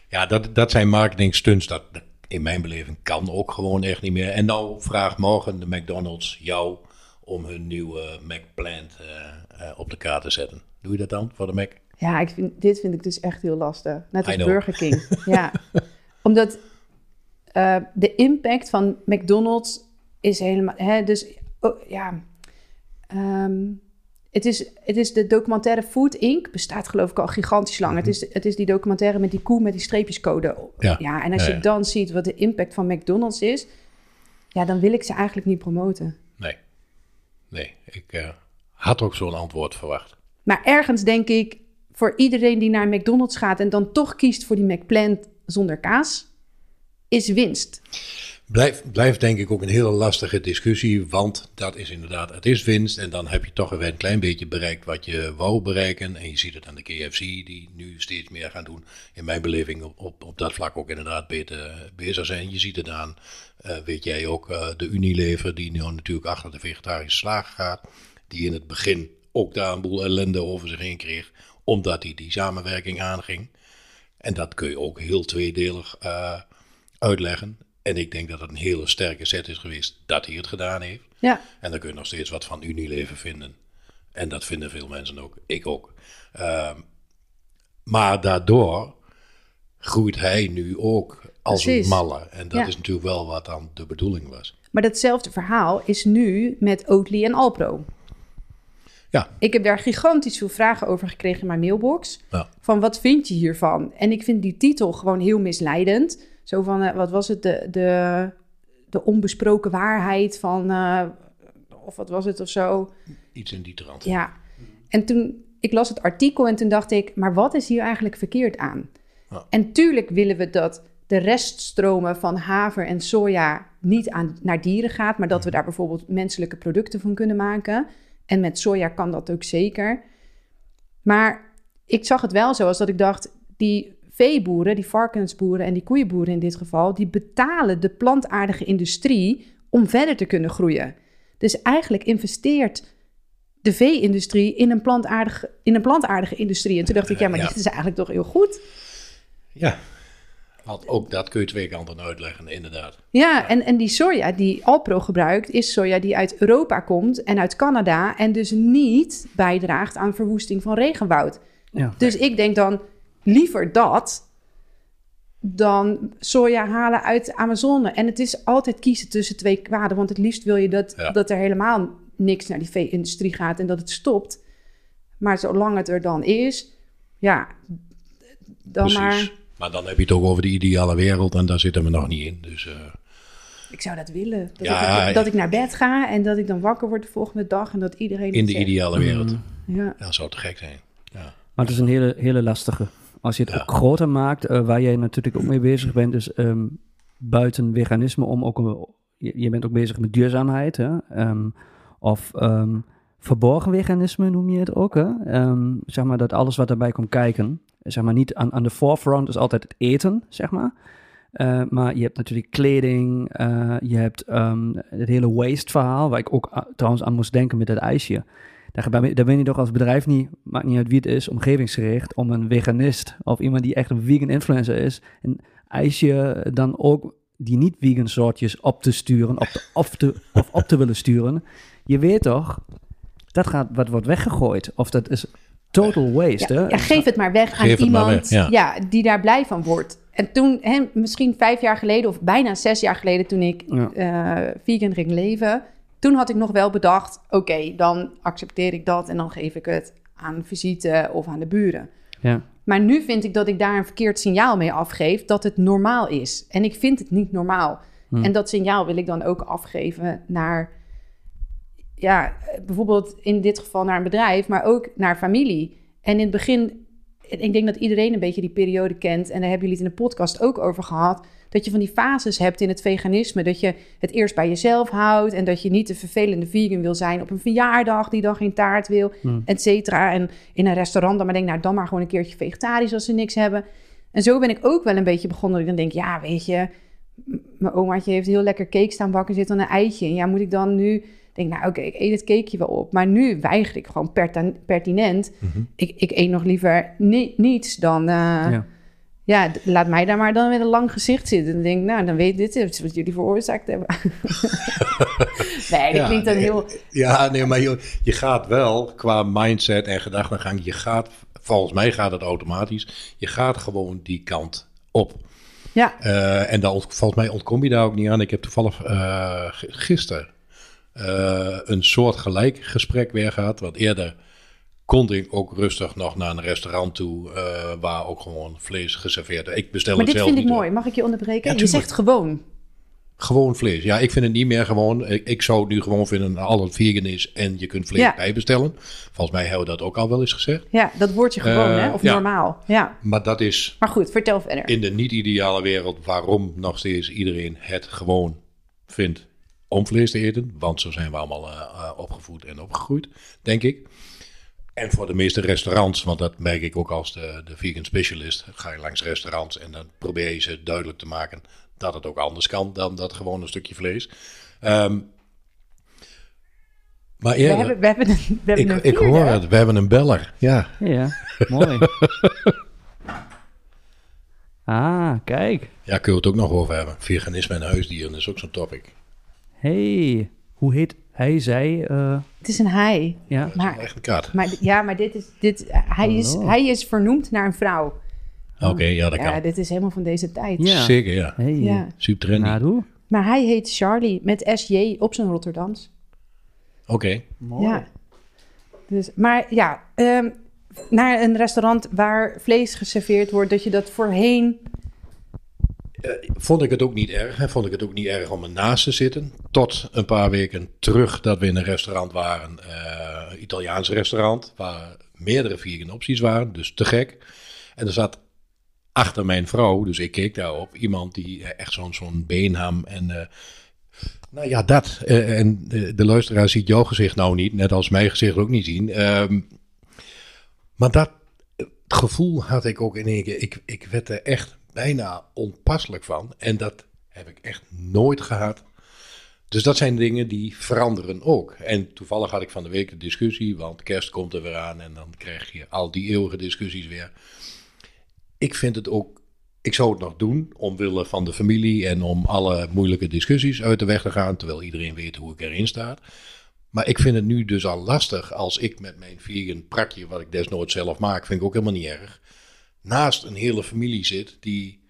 Ja, dat, dat zijn marketing stunts. Dat, dat in mijn beleving kan ook gewoon echt niet meer. En nou vraagt morgen de McDonald's jou om hun nieuwe McPlant eh eh, op de kaart te zetten. Doe je dat dan voor de Mac? Ja, ik vind, dit vind ik dus echt heel lastig. Net als. Burger King. ja, omdat eh, de impact van McDonald's is helemaal... Hè, dus oh, ja... ehm, het is, het is de documentaire Food Inc. Bestaat geloof ik al gigantisch lang. het, is, het is die documentaire met die koe met die streepjescode. Ja. en als Ja, je ja. dan ziet wat de impact van McDonald's is... Ja, dan wil ik ze eigenlijk niet promoten. Nee. Nee, ik eh, had ook zo'n antwoord verwacht. Maar ergens denk ik, voor iedereen die naar McDonald's gaat... en dan toch kiest voor die McPlant zonder kaas... is winst. Blijft blijft denk ik ook een hele lastige discussie, want dat is inderdaad, het is winst. En dan heb je toch een klein beetje bereikt wat je wou bereiken. En je ziet het aan de KFC, die nu steeds meer gaan doen. In mijn beleving op, op, dat vlak ook inderdaad beter bezig zijn. Je ziet het aan, eh, weet jij ook, eh, de Unilever, die nu natuurlijk achter de vegetarische slager gaat. Die in het begin ook daar een boel ellende over zich heen kreeg, omdat hij die samenwerking aanging. En dat kun je ook heel tweedelig eh, uitleggen. En ik denk dat het een hele sterke set is geweest dat hij het gedaan heeft. Ja, En dan kun je nog steeds wat van Unilever vinden. En dat vinden veel mensen ook. Ik ook. Ehm, maar daardoor groeit hij nu ook als Precies. een malle. En dat Ja. is natuurlijk wel wat dan de bedoeling was. maar datzelfde verhaal is nu met Oatly en Alpro. Ja, Ik heb daar gigantisch veel vragen over gekregen in mijn mailbox. ja. Van wat vind je hiervan? En ik vind die titel gewoon heel misleidend. Zo van, eh, wat was het? De, de, de onbesproken waarheid van... eh, of wat was het of zo? iets in die trant. Ja. En toen, ik las het artikel en toen dacht ik... maar wat is hier eigenlijk verkeerd aan? Ja. En tuurlijk willen we dat de reststromen van haver en soja... niet aan, naar dieren gaat... maar dat we daar bijvoorbeeld menselijke producten van kunnen maken... En met soja kan dat ook zeker. Maar ik zag het wel zo als dat ik dacht, die veeboeren, die varkensboeren en die koeienboeren in dit geval, die betalen de plantaardige industrie om verder te kunnen groeien. Dus eigenlijk investeert de vee-industrie in een, plantaardige, in een plantaardige industrie. En toen dacht ik, ja, maar Ja. dit is eigenlijk toch heel goed. Ja. Want ook dat kun je twee kanten uitleggen, inderdaad. Ja, en, en die soja die Alpro gebruikt, is soja die uit Europa komt en uit Canada en dus niet bijdraagt aan verwoesting van regenwoud. Ja. Dus ik denk dan liever dat dan soja halen uit de Amazone. En het is altijd kiezen tussen twee kwaden, want het liefst wil je dat, Ja. dat er helemaal niks naar die vee-industrie gaat en dat het stopt. Maar zolang het er dan is, ja, dan Precies. maar... Maar dan heb je het ook over de ideale wereld en daar zitten we nog niet in. Dus eh, Ik zou dat willen. Dat, Ja, ik, dat ik naar bed ga en dat ik dan wakker word de volgende dag en dat iedereen in de zegt. ideale wereld. Ja. Dat zou te gek zijn. Ja. Maar het is een hele, hele lastige. Als je het Ja. ook groter maakt, eh, waar jij natuurlijk ook mee bezig bent, dus ehm, buiten veganisme om ook, een- je, je bent ook bezig met duurzaamheid, hè? Ehm, of ehm, verborgen veganisme noem je het ook, hè? Ehm, zeg maar dat alles wat daarbij komt kijken, zeg maar niet aan, aan de forefront is altijd het eten, zeg maar. Eh, maar je hebt natuurlijk kleding, eh, je hebt ehm, het hele waste verhaal, waar ik ook a- trouwens aan moest denken met dat ijsje. Daar, daar ben je toch als bedrijf niet, maakt niet uit wie het is, omgevingsgericht, om een veganist of iemand die echt een vegan influencer is, een ijsje dan ook die niet vegan soortjes op te sturen, op te, of, te, of op te willen sturen. Je weet toch, dat gaat, wat wordt weggegooid. Of dat is total waste. Ja, hè? ja, geef het maar weg Geef aan iemand weg, ja. ja. die daar blij van wordt. En toen, hè, misschien vijf jaar geleden of bijna zes jaar geleden, toen ik Ja. eh, vegan ging leven, toen had ik nog wel bedacht: oké, dan accepteer ik dat en dan geef ik het aan visite of aan de buren. Ja. Maar nu vind ik dat ik daar een verkeerd signaal mee afgeef dat het normaal is. En ik vind het niet normaal. Hmm. En dat signaal wil ik dan ook afgeven naar, ja, bijvoorbeeld in dit geval naar een bedrijf, maar ook naar familie. En in het begin, ik denk dat iedereen een beetje die periode kent. En daar hebben jullie het in de podcast ook over gehad. Dat je van die fases hebt in het veganisme. Dat je het eerst bij jezelf houdt. En dat je niet de vervelende vegan wil zijn op een verjaardag die dan geen taart wil, Hmm. et cetera. En in een restaurant dan maar denk, nou dan maar gewoon een keertje vegetarisch als ze niks hebben. En zo ben ik ook wel een beetje begonnen. Dat ik dan denk, ja, weet je, mijn omaatje heeft heel lekker cake staan bakken, zit dan een eitje. En ja, moet ik dan nu... Ik denk, nou oké, ik eet het cakeje wel op. Maar nu weiger ik gewoon pertinent. ik, ik eet nog liever ni- niets dan... eh, ja. Ja. laat mij daar maar dan met een lang gezicht zitten. Dan denk ik, nou, dan weet dit is wat jullie veroorzaakt hebben. nee, dat Ja, klinkt dan nee. heel... Ja, nee, maar je, je gaat wel qua mindset en gedachtegang, je gaat, volgens mij gaat het automatisch, je gaat gewoon die kant op. Ja, Eh, en dan, volgens mij ontkom je daar ook niet aan. Ik heb toevallig eh, g- gisteren eh, een soort gelijk gesprek weer gehad. Want eerder kon ik ook rustig nog naar een restaurant toe eh, waar ook gewoon vlees geserveerd werd. Ik bestel maar het dit zelf vind ik mooi. Mag ik je onderbreken? Ja, je zegt gewoon. Gewoon vlees. Ja, ik vind het niet meer gewoon. Ik, ik zou het nu gewoon vinden dat alles vegan is en je kunt vlees Ja. bijbestellen. Volgens mij hebben we dat ook al wel eens gezegd. Ja, dat woordje gewoon, Eh, hè? Of ja. normaal. Ja, Maar dat is maar goed, vertel verder. in de niet-ideale wereld waarom nog steeds iedereen het gewoon vindt om vlees te eten. Want zo zijn we allemaal eh, eh, opgevoed en opgegroeid, denk ik. En voor de meeste restaurants, want dat merk ik ook als de, de vegan specialist, ga je langs restaurants en dan probeer je ze duidelijk te maken dat het ook anders kan dan dat gewoon een stukje vlees. Ehm, maar We eerder, hebben, we hebben een, we hebben ik, een ik hoor het, we hebben een beller. Ja, Ja, ja. mooi. ah, kijk. ja kun je het ook nog over hebben. Veganisme en huisdieren is ook zo'n topic. Hey, hoe heet hij, zij? eh, Het is een hij. ja. Maar, Echt een kat. maar ja, maar dit is, dit, hij, is, hij is vernoemd naar een vrouw. Oké, ja, dat Ja, kan. dit is helemaal van deze tijd. Ja. Zeker, ja. Hey. Ja. Super trendy. Nou, doe. Maar hij heet Charlie met SJ op zijn Rotterdams. Oké. Mooi. Ja. Dus, maar ja, ehm, naar een restaurant waar vlees geserveerd wordt, dat je dat voorheen. Vond ik het ook niet erg. Hè? Vond ik het ook niet erg om ernaast te zitten. Tot een paar weken terug dat we in een restaurant waren. eh, een Italiaans restaurant. Waar meerdere vegan opties waren. Dus te gek. En er zat achter mijn vrouw, dus ik keek daarop. Iemand die eh, echt zo'n zo'n beenham en... eh, nou ja, dat. Eh, en de, luisteraar ziet jouw gezicht nou niet. Net als mijn gezicht ook niet zien. Ehm, maar dat gevoel had ik ook in één keer. Ik, ik werd er echt bijna onpasselijk van. En dat heb ik echt nooit gehad. Dus dat zijn dingen die veranderen ook. En toevallig had ik van de week een discussie, want kerst komt er weer aan en dan krijg je al die eeuwige discussies weer. Ik vind het ook, ik zou het nog doen omwille van de familie en om alle moeilijke discussies uit de weg te gaan, terwijl iedereen weet hoe ik erin sta. Maar ik vind het nu dus al lastig als ik met mijn vegan prakje, wat ik desnoods zelf maak, vind ik ook helemaal niet erg, naast een hele familie zit die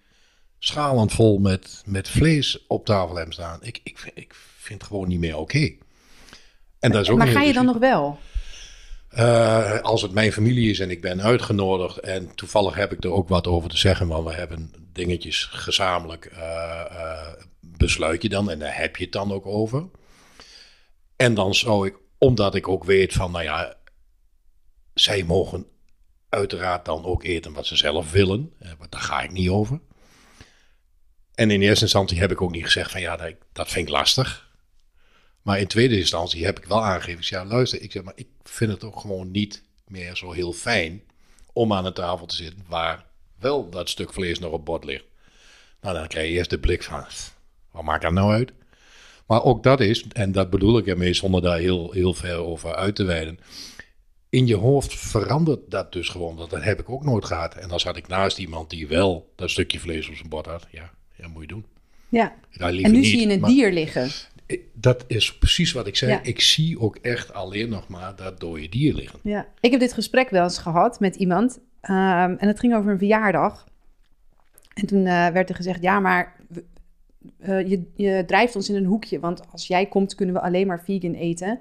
schalend vol met, met vlees op tafel hebben staan. Ik, ik, vind- ik vind het gewoon niet meer oké. En dat is ook maar ga je dan nog wel? Eh, als het mijn familie is en ik ben uitgenodigd en toevallig heb ik er ook wat over te zeggen, want we hebben dingetjes gezamenlijk eh, eh, besluit je dan en daar heb je het dan ook over. En dan zou ik, omdat ik ook weet van, nou ja, zij mogen uiteraard dan ook eten wat ze zelf willen, want daar ga ik niet over. En in eerste instantie heb ik ook niet gezegd van, ja, dat, vind ik lastig. Maar in tweede instantie heb ik wel aangegeven, ja, luister, ik zeg maar, ik vind het ook gewoon niet meer zo heel fijn om aan een tafel te zitten waar wel dat stuk vlees nog op bord ligt. Nou, dan krijg je eerst de blik van, wat maakt dat nou uit? Maar ook dat is, en dat bedoel ik ermee zonder daar heel, heel ver over uit te wijden. In je hoofd verandert dat dus gewoon. Dat heb ik ook nooit gehad. En dan zat ik naast iemand die wel dat stukje vlees op zijn bord had. Ja, ja moet je doen. Ja. En nu niet, zie je een dier liggen. Dat is precies wat ik zei. Ja. Ik zie ook echt alleen nog maar dat dode dier liggen. Ja. Ik heb dit gesprek wel eens gehad met iemand. ehm, en het ging over een verjaardag. En toen eh, werd er gezegd: Ja, maar eh, je, je drijft ons in een hoekje. Want als jij komt, kunnen we alleen maar vegan eten.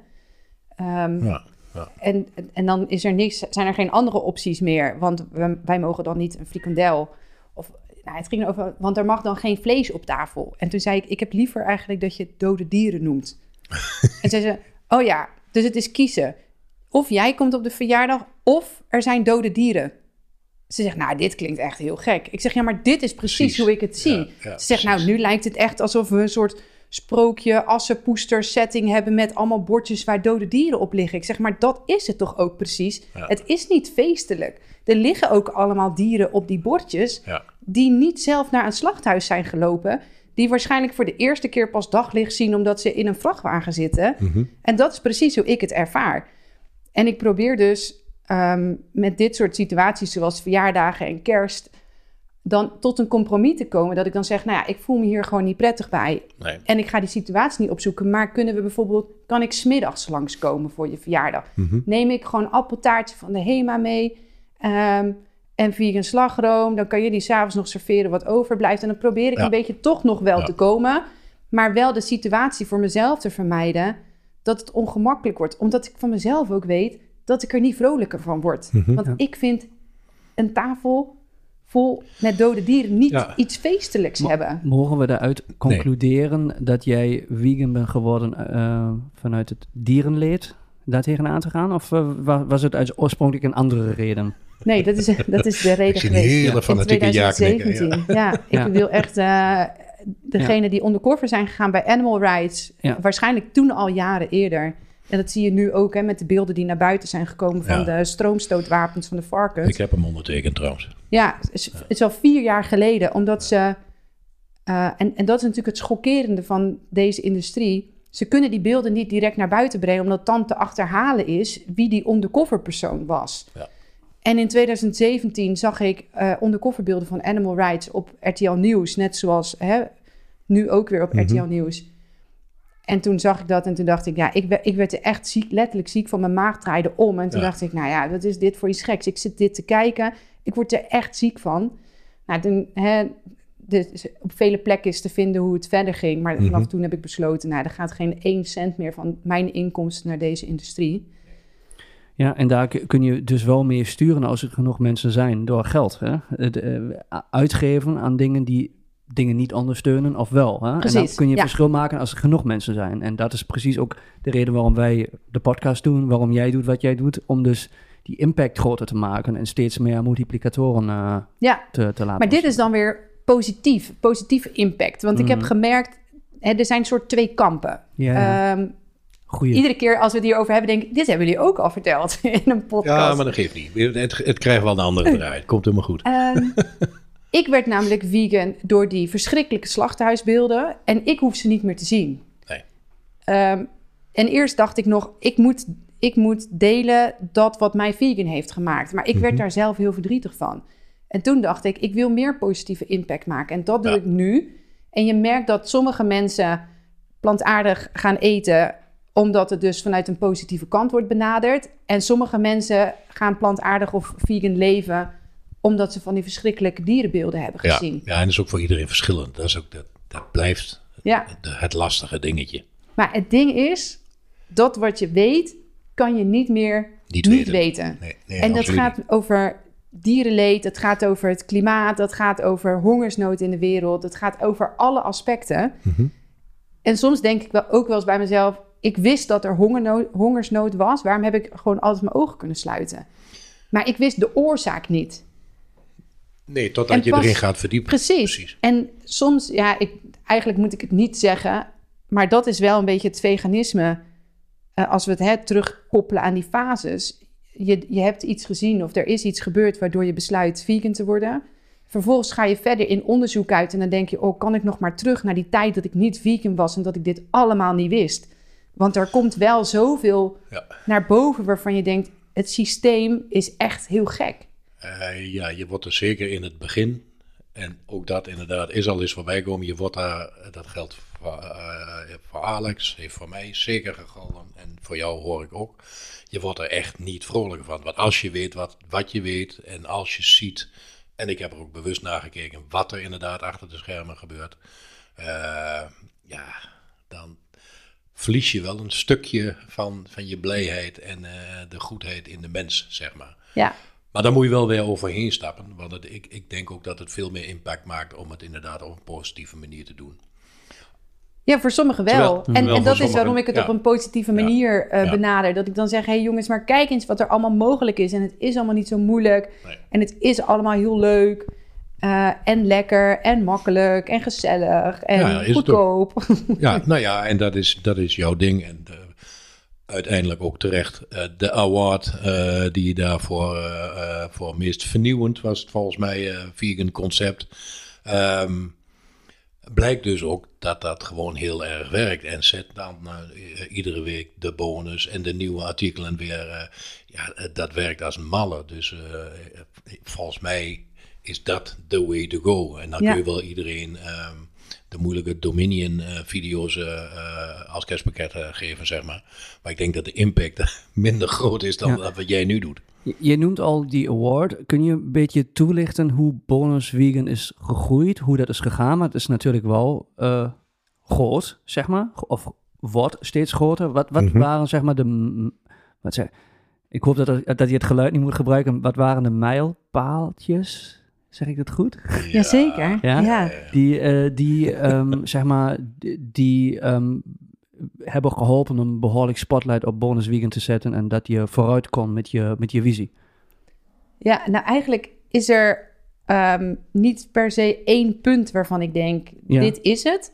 Ehm, Ja, ja. en, en dan is er niks, zijn er geen andere opties meer. Want wij mogen dan niet een frikandel. Of, nou, het ging over, want er mag dan geen vlees op tafel. En toen zei ik: Ik heb liever eigenlijk dat je het dode dieren noemt. en zei ze: Oh ja, dus het is kiezen. Of jij komt op de verjaardag, of er zijn dode dieren. Ze zegt, nou, dit klinkt echt heel gek. Ik zeg, ja, maar dit is precies, Precies. hoe ik het zie. Ja, ja, Ze zegt, nou, nu lijkt het echt alsof we een soort sprookje, assenpoester setting hebben met allemaal bordjes waar dode dieren op liggen. Ik zeg, maar dat is het toch ook precies? Ja. Het is niet feestelijk. Er liggen ook allemaal dieren op die bordjes Ja. die niet zelf naar een slachthuis zijn gelopen. Die waarschijnlijk voor de eerste keer pas daglicht zien omdat ze in een vrachtwagen zitten. Mhm. En dat is precies hoe ik het ervaar. En ik probeer dus ehm, met dit soort situaties, zoals verjaardagen en kerst, dan tot een compromis te komen. Dat ik dan zeg, nou ja, ik voel me hier gewoon niet prettig bij. Nee. En ik ga die situatie niet opzoeken. Maar kunnen we bijvoorbeeld, kan ik smiddags langskomen voor je verjaardag? Mhm. Neem ik gewoon appeltaartje van de HEMA mee ehm, en vegan slagroom. Dan kan je die s'avonds nog serveren wat overblijft. En dan probeer ik Ja. een beetje toch nog wel Ja. te komen. Maar wel de situatie voor mezelf te vermijden dat het ongemakkelijk wordt. Omdat ik van mezelf ook weet dat ik er niet vrolijker van word. Mhm. Want ik vind een tafel vol met dode dieren niet Ja. iets feestelijks hebben. Mogen we daaruit concluderen dat jij vegan bent geworden eh, vanuit het dierenleed daar tegenaan te gaan? Of eh, wa- was het uit oorspronkelijk een andere reden? Nee, dat is, dat is de reden Ik zie een geweest. hele In fanatieke ja knikken. 2017. Ja. Ja, ik Ja. wil echt eh degene die undercover zijn gegaan bij Animal Rights. Ja. Waarschijnlijk toen al jaren eerder. En dat zie je nu ook hè, met de beelden die naar buiten zijn gekomen van Ja. de stroomstootwapens van de varkens. Ik heb hem ondertekend trouwens. Ja, het is, al vier jaar geleden, omdat ze. eh, en, en dat is natuurlijk het schokkerende van deze industrie. Ze kunnen die beelden niet direct naar buiten brengen, omdat dan te achterhalen is wie die undercover persoon was. Ja. En in 2017 zag ik eh undercover beelden van Animal Rights op RTL Nieuws, net zoals hè, nu ook weer op Mhm. RTL Nieuws. En toen zag ik dat en toen dacht ik, ja, ik, werd- ik werd er echt ziek, letterlijk ziek van. Mijn maag draaide om. En toen Ja. dacht ik, nou ja, wat is dit voor iets geks? Ik zit dit te kijken. Ik word er echt ziek van. Nou, toen, hè, de, op vele plekken is te vinden hoe het verder ging. Maar vanaf Mhm. toen heb ik besloten, nou, er gaat geen één cent meer van mijn inkomsten naar deze industrie. Ja, en daar kun je dus wel mee sturen als er genoeg mensen zijn door geld. Hè? Het, eh, uitgeven aan dingen die dingen niet ondersteunen of wel. Hè? En dan kun je ja. verschil maken als er genoeg mensen zijn. En dat is precies ook de reden waarom wij de podcast doen, waarom jij doet wat jij doet, om dus die impact groter te maken en steeds meer multiplicatoren eh, Ja, te, te laten maar dit is dan weer positief, positieve impact. Want ik heb Mhm. gemerkt, hè, er zijn soort twee kampen. Ja. Ehm, Goeie. iedere keer als we het hierover hebben, denk ik, dit hebben jullie ook al verteld in een podcast. Ja, maar dat geeft niet. Het, het krijgt wel een andere draai. Het komt helemaal goed. Ehm, ik werd namelijk vegan door die verschrikkelijke slachthuisbeelden. En ik hoef ze niet meer te zien. Nee. Ehm, en eerst dacht ik nog, ik moet, ik moet delen dat wat mij vegan heeft gemaakt. Maar ik werd Mhm. daar zelf heel verdrietig van. En toen dacht ik, ik wil meer positieve impact maken. En dat doe Ja. ik nu. En je merkt dat sommige mensen plantaardig gaan eten omdat het dus vanuit een positieve kant wordt benaderd. En sommige mensen gaan plantaardig of vegan leven omdat ze van die verschrikkelijke dierenbeelden hebben Ja, gezien. ja, en dat is ook voor iedereen verschillend. Dat, is ook, dat, dat blijft Ja, het lastige dingetje. maar het ding is, dat wat je weet, kan je niet meer niet, niet weten. weten. Nee, nee, en dat gaat niet. over dierenleed, het gaat over het klimaat, dat gaat over hongersnood in de wereld, het gaat over alle aspecten. Mhm. En soms denk ik wel ook wel eens bij mezelf, ik wist dat er hongernood, hongersnood was, waarom heb ik gewoon altijd mijn ogen kunnen sluiten? Maar ik wist de oorzaak niet. Nee, totdat En je pas- erin gaat verdiepen. Precies. Precies. En soms, ja, ik, eigenlijk moet ik het niet zeggen, maar dat is wel een beetje het veganisme. Eh, als we het hè, terugkoppelen aan die fases. Je, je hebt iets gezien of er is iets gebeurd waardoor je besluit vegan te worden. Vervolgens ga je verder in onderzoek uit en dan denk je: Oh, kan ik nog maar terug naar die tijd dat ik niet vegan was en dat ik dit allemaal niet wist? Want er komt wel zoveel Ja. naar boven waarvan je denkt: Het systeem is echt heel gek. Eh, ja, je wordt er zeker in het begin. En ook dat inderdaad is al eens voorbij gekomen. Je wordt daar, dat geldt voor, eh, voor Alex, heeft voor mij zeker gegallen. En voor jou hoor ik ook. Je wordt er echt niet vrolijker van. Want als je weet wat, wat je weet en als je ziet. En ik heb er ook bewust naar gekeken wat er inderdaad achter de schermen gebeurt. eh, ja, dan verlies je wel een stukje van, van je blijheid en eh, de goedheid in de mens, zeg maar. Ja, Maar daar moet je wel weer overheen stappen. Want het, ik, ik denk ook dat het veel meer impact maakt om het inderdaad op een positieve manier te doen. Ja, voor sommigen wel. Terwijl- en en dat is waarom ik het ja. op een positieve manier eh, benader. Dat ik dan zeg, hé hey jongens, maar kijk eens wat er allemaal mogelijk is. En het is allemaal niet zo moeilijk. Nee. En het is allemaal heel leuk. eh, en lekker en makkelijk en gezellig en Ja, goedkoop. Ja, nou ja, en dat is, dat is jouw ding. En eh, uiteindelijk ook terecht. eh, de award eh, die je daarvoor eh, voor meest vernieuwend was, het volgens mij, vegan concept. Ehm, blijkt dus ook dat dat gewoon heel erg werkt. En zet dan iedere week de bonus en de nieuwe artikelen weer. ja, dat werkt als een malle. Dus volgens mij is dat the way to go. En dan Ja. kun je wel iedereen ehm, de moeilijke Dominion-video's als kerstpakket eh, geven, zeg maar. Maar ik denk dat de impact minder groot is dan Ja. wat jij nu doet. Je, je noemt al die award. Kun je een beetje toelichten hoe Bonus Vegan is gegroeid? Hoe dat is gegaan? Maar het is natuurlijk wel eh, groot, zeg maar. Of wordt steeds groter. Wat, wat Mhm. waren, zeg maar, de... Wat zeg, ik hoop dat, er- dat je het geluid niet moet gebruiken. Wat waren de mijlpaaltjes? Zeg ik dat goed? Jazeker. Ja? Ja. Die, eh, die ehm, zeg maar, die, ehm, hebben geholpen om een behoorlijk spotlight op Bonus Vegan te zetten. En dat je vooruit kon met je, met je visie. Ja, nou eigenlijk is er ehm, niet per se één punt waarvan ik denk, Ja. dit is het.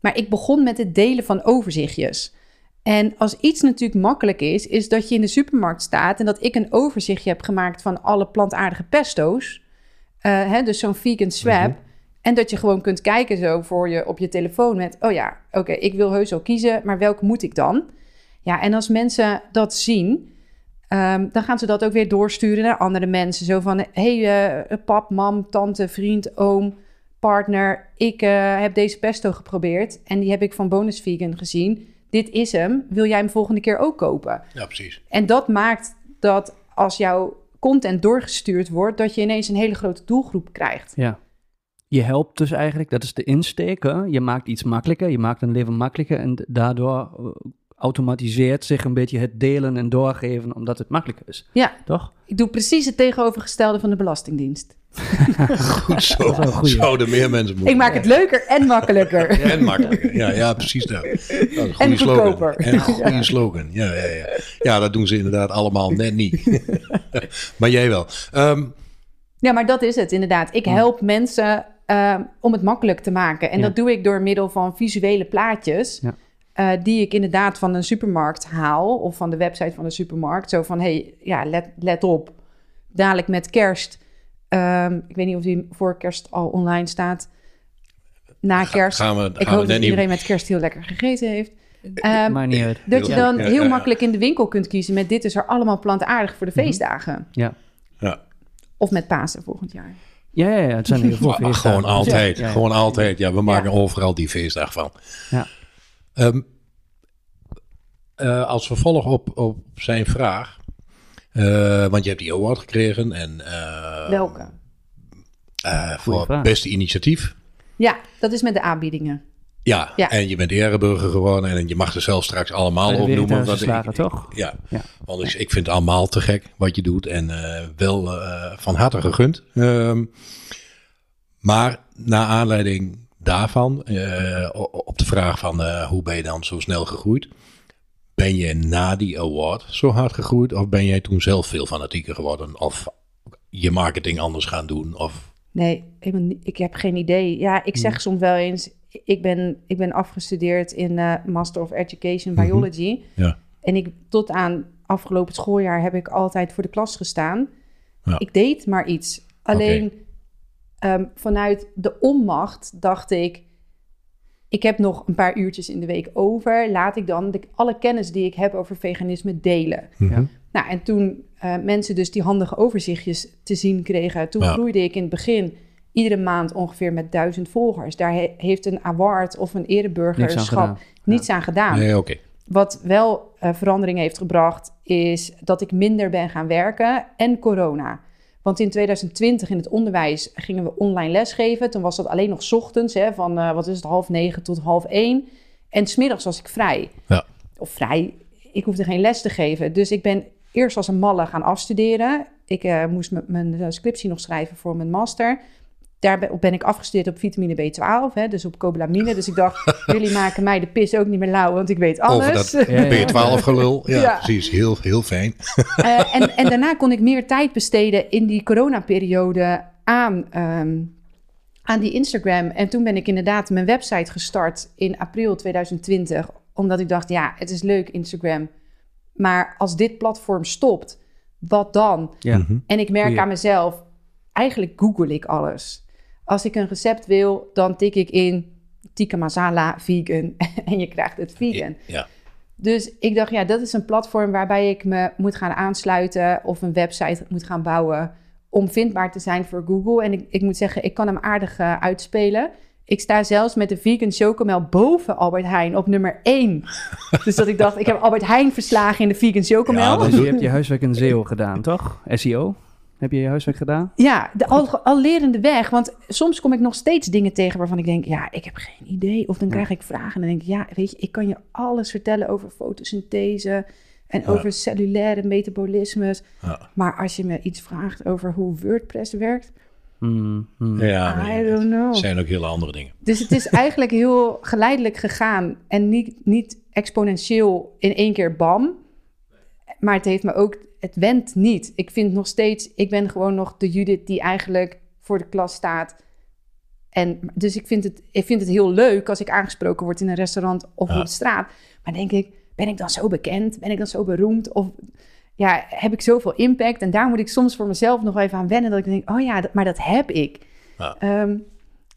Maar ik begon met het delen van overzichtjes. En als iets natuurlijk makkelijk is, is dat je in de supermarkt staat en dat ik een overzichtje heb gemaakt van alle plantaardige pesto's. Eh, hè, dus zo'n vegan swap. En dat je gewoon kunt kijken zo voor je op je telefoon met, oh ja, oké, ik wil heus wel kiezen, maar welke moet ik dan? Ja, en als mensen dat zien, Ehm, dan gaan ze dat ook weer doorsturen naar andere mensen. Zo van, hey, eh, pap, mam, tante, vriend, oom, partner. Ik eh, heb deze pesto geprobeerd en die heb ik van Bonus Vegan gezien. Dit is hem. Wil jij hem volgende keer ook kopen? Ja, precies. En dat maakt dat als jouw content doorgestuurd wordt... dat je ineens een hele grote doelgroep krijgt. Ja. Je helpt dus eigenlijk, dat is de insteek. Hè? Je maakt iets makkelijker, je maakt een leven makkelijker. En daardoor eh, automatiseert zich een beetje het delen en doorgeven, omdat het makkelijker is. Ja, Toch? ik doe precies het tegenovergestelde van de Belastingdienst. Goed zo. Zouden meer mensen moeten. Ik maak het leuker en makkelijker. En makkelijker. Ja, ja precies dat. dat een goede En slogan. En een goede slogan. Ja, ja, ja. ja, dat doen ze inderdaad allemaal net niet. maar jij wel. Ehm, Ja, maar dat is het inderdaad. Ik help mensen ehm, om het makkelijk te maken. En Ja. dat doe ik door middel van visuele plaatjes. Ja. Eh, die ik inderdaad van een supermarkt haal. Of van de website van de supermarkt. Zo van, hey, ja, let, let op. Dadelijk met kerst. ehm, ik weet niet of die voor kerst al online staat. Na kerst. gaan we, ik gaan hoop dat niet... iedereen met kerst heel lekker gegeten heeft. Ehm, maar niet uit. dat je Heel dan heel ja, ja. makkelijk in de winkel kunt kiezen met dit is er allemaal plantaardig voor de Mhm. feestdagen. Ja. Ja. Of met Pasen volgend jaar. Ja, ja, ja, het zijn heel veel feestdagen. gewoon altijd. Ja, ja. Gewoon altijd. Ja, we maken overal die feestdag van. Ja. Ehm, eh, als vervolg op, op zijn vraag. eh, want je hebt die award gekregen. En, eh, Welke? eh, voor vraag. beste initiatief. Ja, dat is met de aanbiedingen. Ja, Ja. en je bent ereburger geworden en je mag er zelf straks allemaal opnoemen. Veritas want ik- Slager, toch? Ja, Ja. want ik, ik vind het allemaal te gek wat je doet en eh, wel eh, van harte gegund. Ehm, maar naar aanleiding daarvan, eh, op de vraag van eh, hoe ben je dan zo snel gegroeid? Ben je na die award zo hard gegroeid of ben jij toen zelf veel fanatieker geworden? Of je marketing anders gaan doen? Of, Nee, ik heb geen idee. Ja, ik zeg soms wel eens, ik ben, ik ben afgestudeerd in eh, Master of Education Mhm. Biology. ja. En ik, tot aan afgelopen schooljaar heb ik altijd voor de klas gestaan. Ja. Ik deed maar iets. Alleen ehm, vanuit de onmacht dacht ik, ik heb nog een paar uurtjes in de week over. Laat ik dan de, alle kennis die ik heb over veganisme delen. Ja. Nou, en toen eh, mensen dus die handige overzichtjes te zien kregen, toen Ja. groeide ik in het begin iedere maand ongeveer met duizend volgers. Daar he- heeft een award of een aan ereburgerschap gedaan. niets aan gedaan. Nee, oké. Wat wel eh, verandering heeft gebracht, is dat ik minder ben gaan werken en corona. Want in 2020 in het onderwijs gingen we online lesgeven. Toen was dat alleen nog 's ochtends, hè, van eh, wat is het, half negen tot half één. En smiddags was ik vrij. Ja. Of vrij, ik hoefde geen les te geven. Dus ik ben eerst als een malle gaan afstuderen. Ik eh, moest mijn eh, scriptie nog schrijven voor mijn master. Daar ben, ben ik afgestudeerd op vitamine B12, hè, dus op cobalamine. Dus ik dacht, jullie maken mij de pis ook niet meer lauw, want ik weet alles. Over dat Ja, ja. B12 gelul. Ja, Ja. precies. Heel, heel fijn. Eh, en, en daarna kon ik meer tijd besteden in die coronaperiode aan, ehm, aan die Instagram. En toen ben ik inderdaad mijn website gestart in april 2020. Omdat ik dacht, ja, het is leuk Instagram. Maar als dit platform stopt, wat dan? Ja. Mhm. En ik merk Goeie. aan mezelf, eigenlijk google ik alles. Als ik een recept wil, dan tik ik in tikka masala vegan en je krijgt het vegan. Ja. Dus ik dacht, ja, dat is een platform waarbij ik me moet gaan aansluiten of een website moet gaan bouwen om vindbaar te zijn voor Google. En ik, ik moet zeggen, ik kan hem aardig eh, uitspelen. Ik sta zelfs met de vegan chocomel boven Albert Heijn op nummer 1. dus dat ik dacht, ik heb Albert Heijn verslagen in de vegan chocomel. Ja, Dus je hebt je huiswerk in SEO gedaan, toch? SEO? Heb je je huiswerk gedaan? de, al, al lerende weg. Want soms kom ik nog steeds dingen tegen waarvan ik denk, ja, ik heb geen idee. Of dan krijg ik vragen en dan denk ik, ja, weet je, ik kan je alles vertellen over fotosynthese en Ja. over cellulaire metabolismes. Ja. Maar als je me iets vraagt over hoe WordPress werkt, Hmm, hmm. Ja, I nee, don't know. het zijn ook hele andere dingen. Dus het is eigenlijk heel geleidelijk gegaan en niet, niet exponentieel in één keer bam. Maar het heeft me ook, het went niet. Ik vind nog steeds, ik ben gewoon nog de Judith die eigenlijk voor de klas staat. En dus ik vind het, ik vind het heel leuk als ik aangesproken word in een restaurant of Ja. op de straat. Maar denk ik, ben ik dan zo bekend? Ben ik dan zo beroemd? Of ja, heb ik zoveel impact? En daar moet ik soms voor mezelf nog even aan wennen. Dat ik denk, oh ja, dat- maar dat heb ik. Ja. Ehm,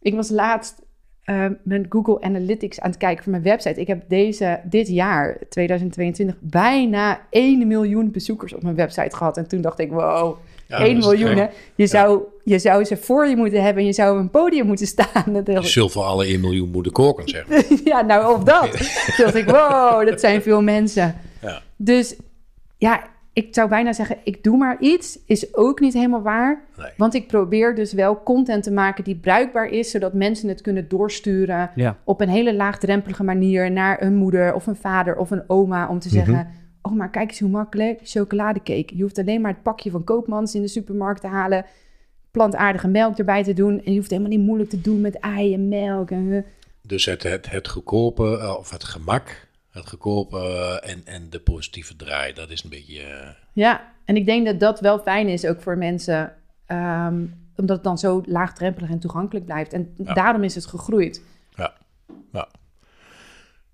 ik was laatst eh, mijn Google Analytics aan het kijken voor mijn website. Ik heb deze, dit jaar, 2022, bijna 1 miljoen bezoekers op mijn website gehad. En toen dacht ik, wow, Ja, 1 dat is miljoen. Je, zou, je zou ze voor je moeten hebben en je zou op een podium moeten staan. Je zult voor alle 1 miljoen moeten koken, zeg maar. ja, nou of dat. Toen dacht ik, wow, dat zijn veel mensen. Ja. Dus ja, ik zou bijna zeggen, ik doe maar iets. Is ook niet helemaal waar. Nee. Want ik probeer dus wel content te maken die bruikbaar is, zodat mensen het kunnen doorsturen Ja. op een hele laagdrempelige manier naar een moeder of een vader of een oma om te Mhm. zeggen: Oh, maar kijk eens hoe makkelijk chocoladecake. Je hoeft alleen maar het pakje van Koopmans in de supermarkt te halen, plantaardige melk erbij te doen en je hoeft helemaal niet moeilijk te doen met ei en melk. En, Dus het, het, het goedkope, eh, of het gemak, het goedkope eh, en, en de positieve draai, dat is een beetje... eh, Ja, en ik denk dat dat wel fijn is ook voor mensen, ehm, omdat het dan zo laagdrempelig en toegankelijk blijft. En Ja. daarom is het gegroeid. ja, ja.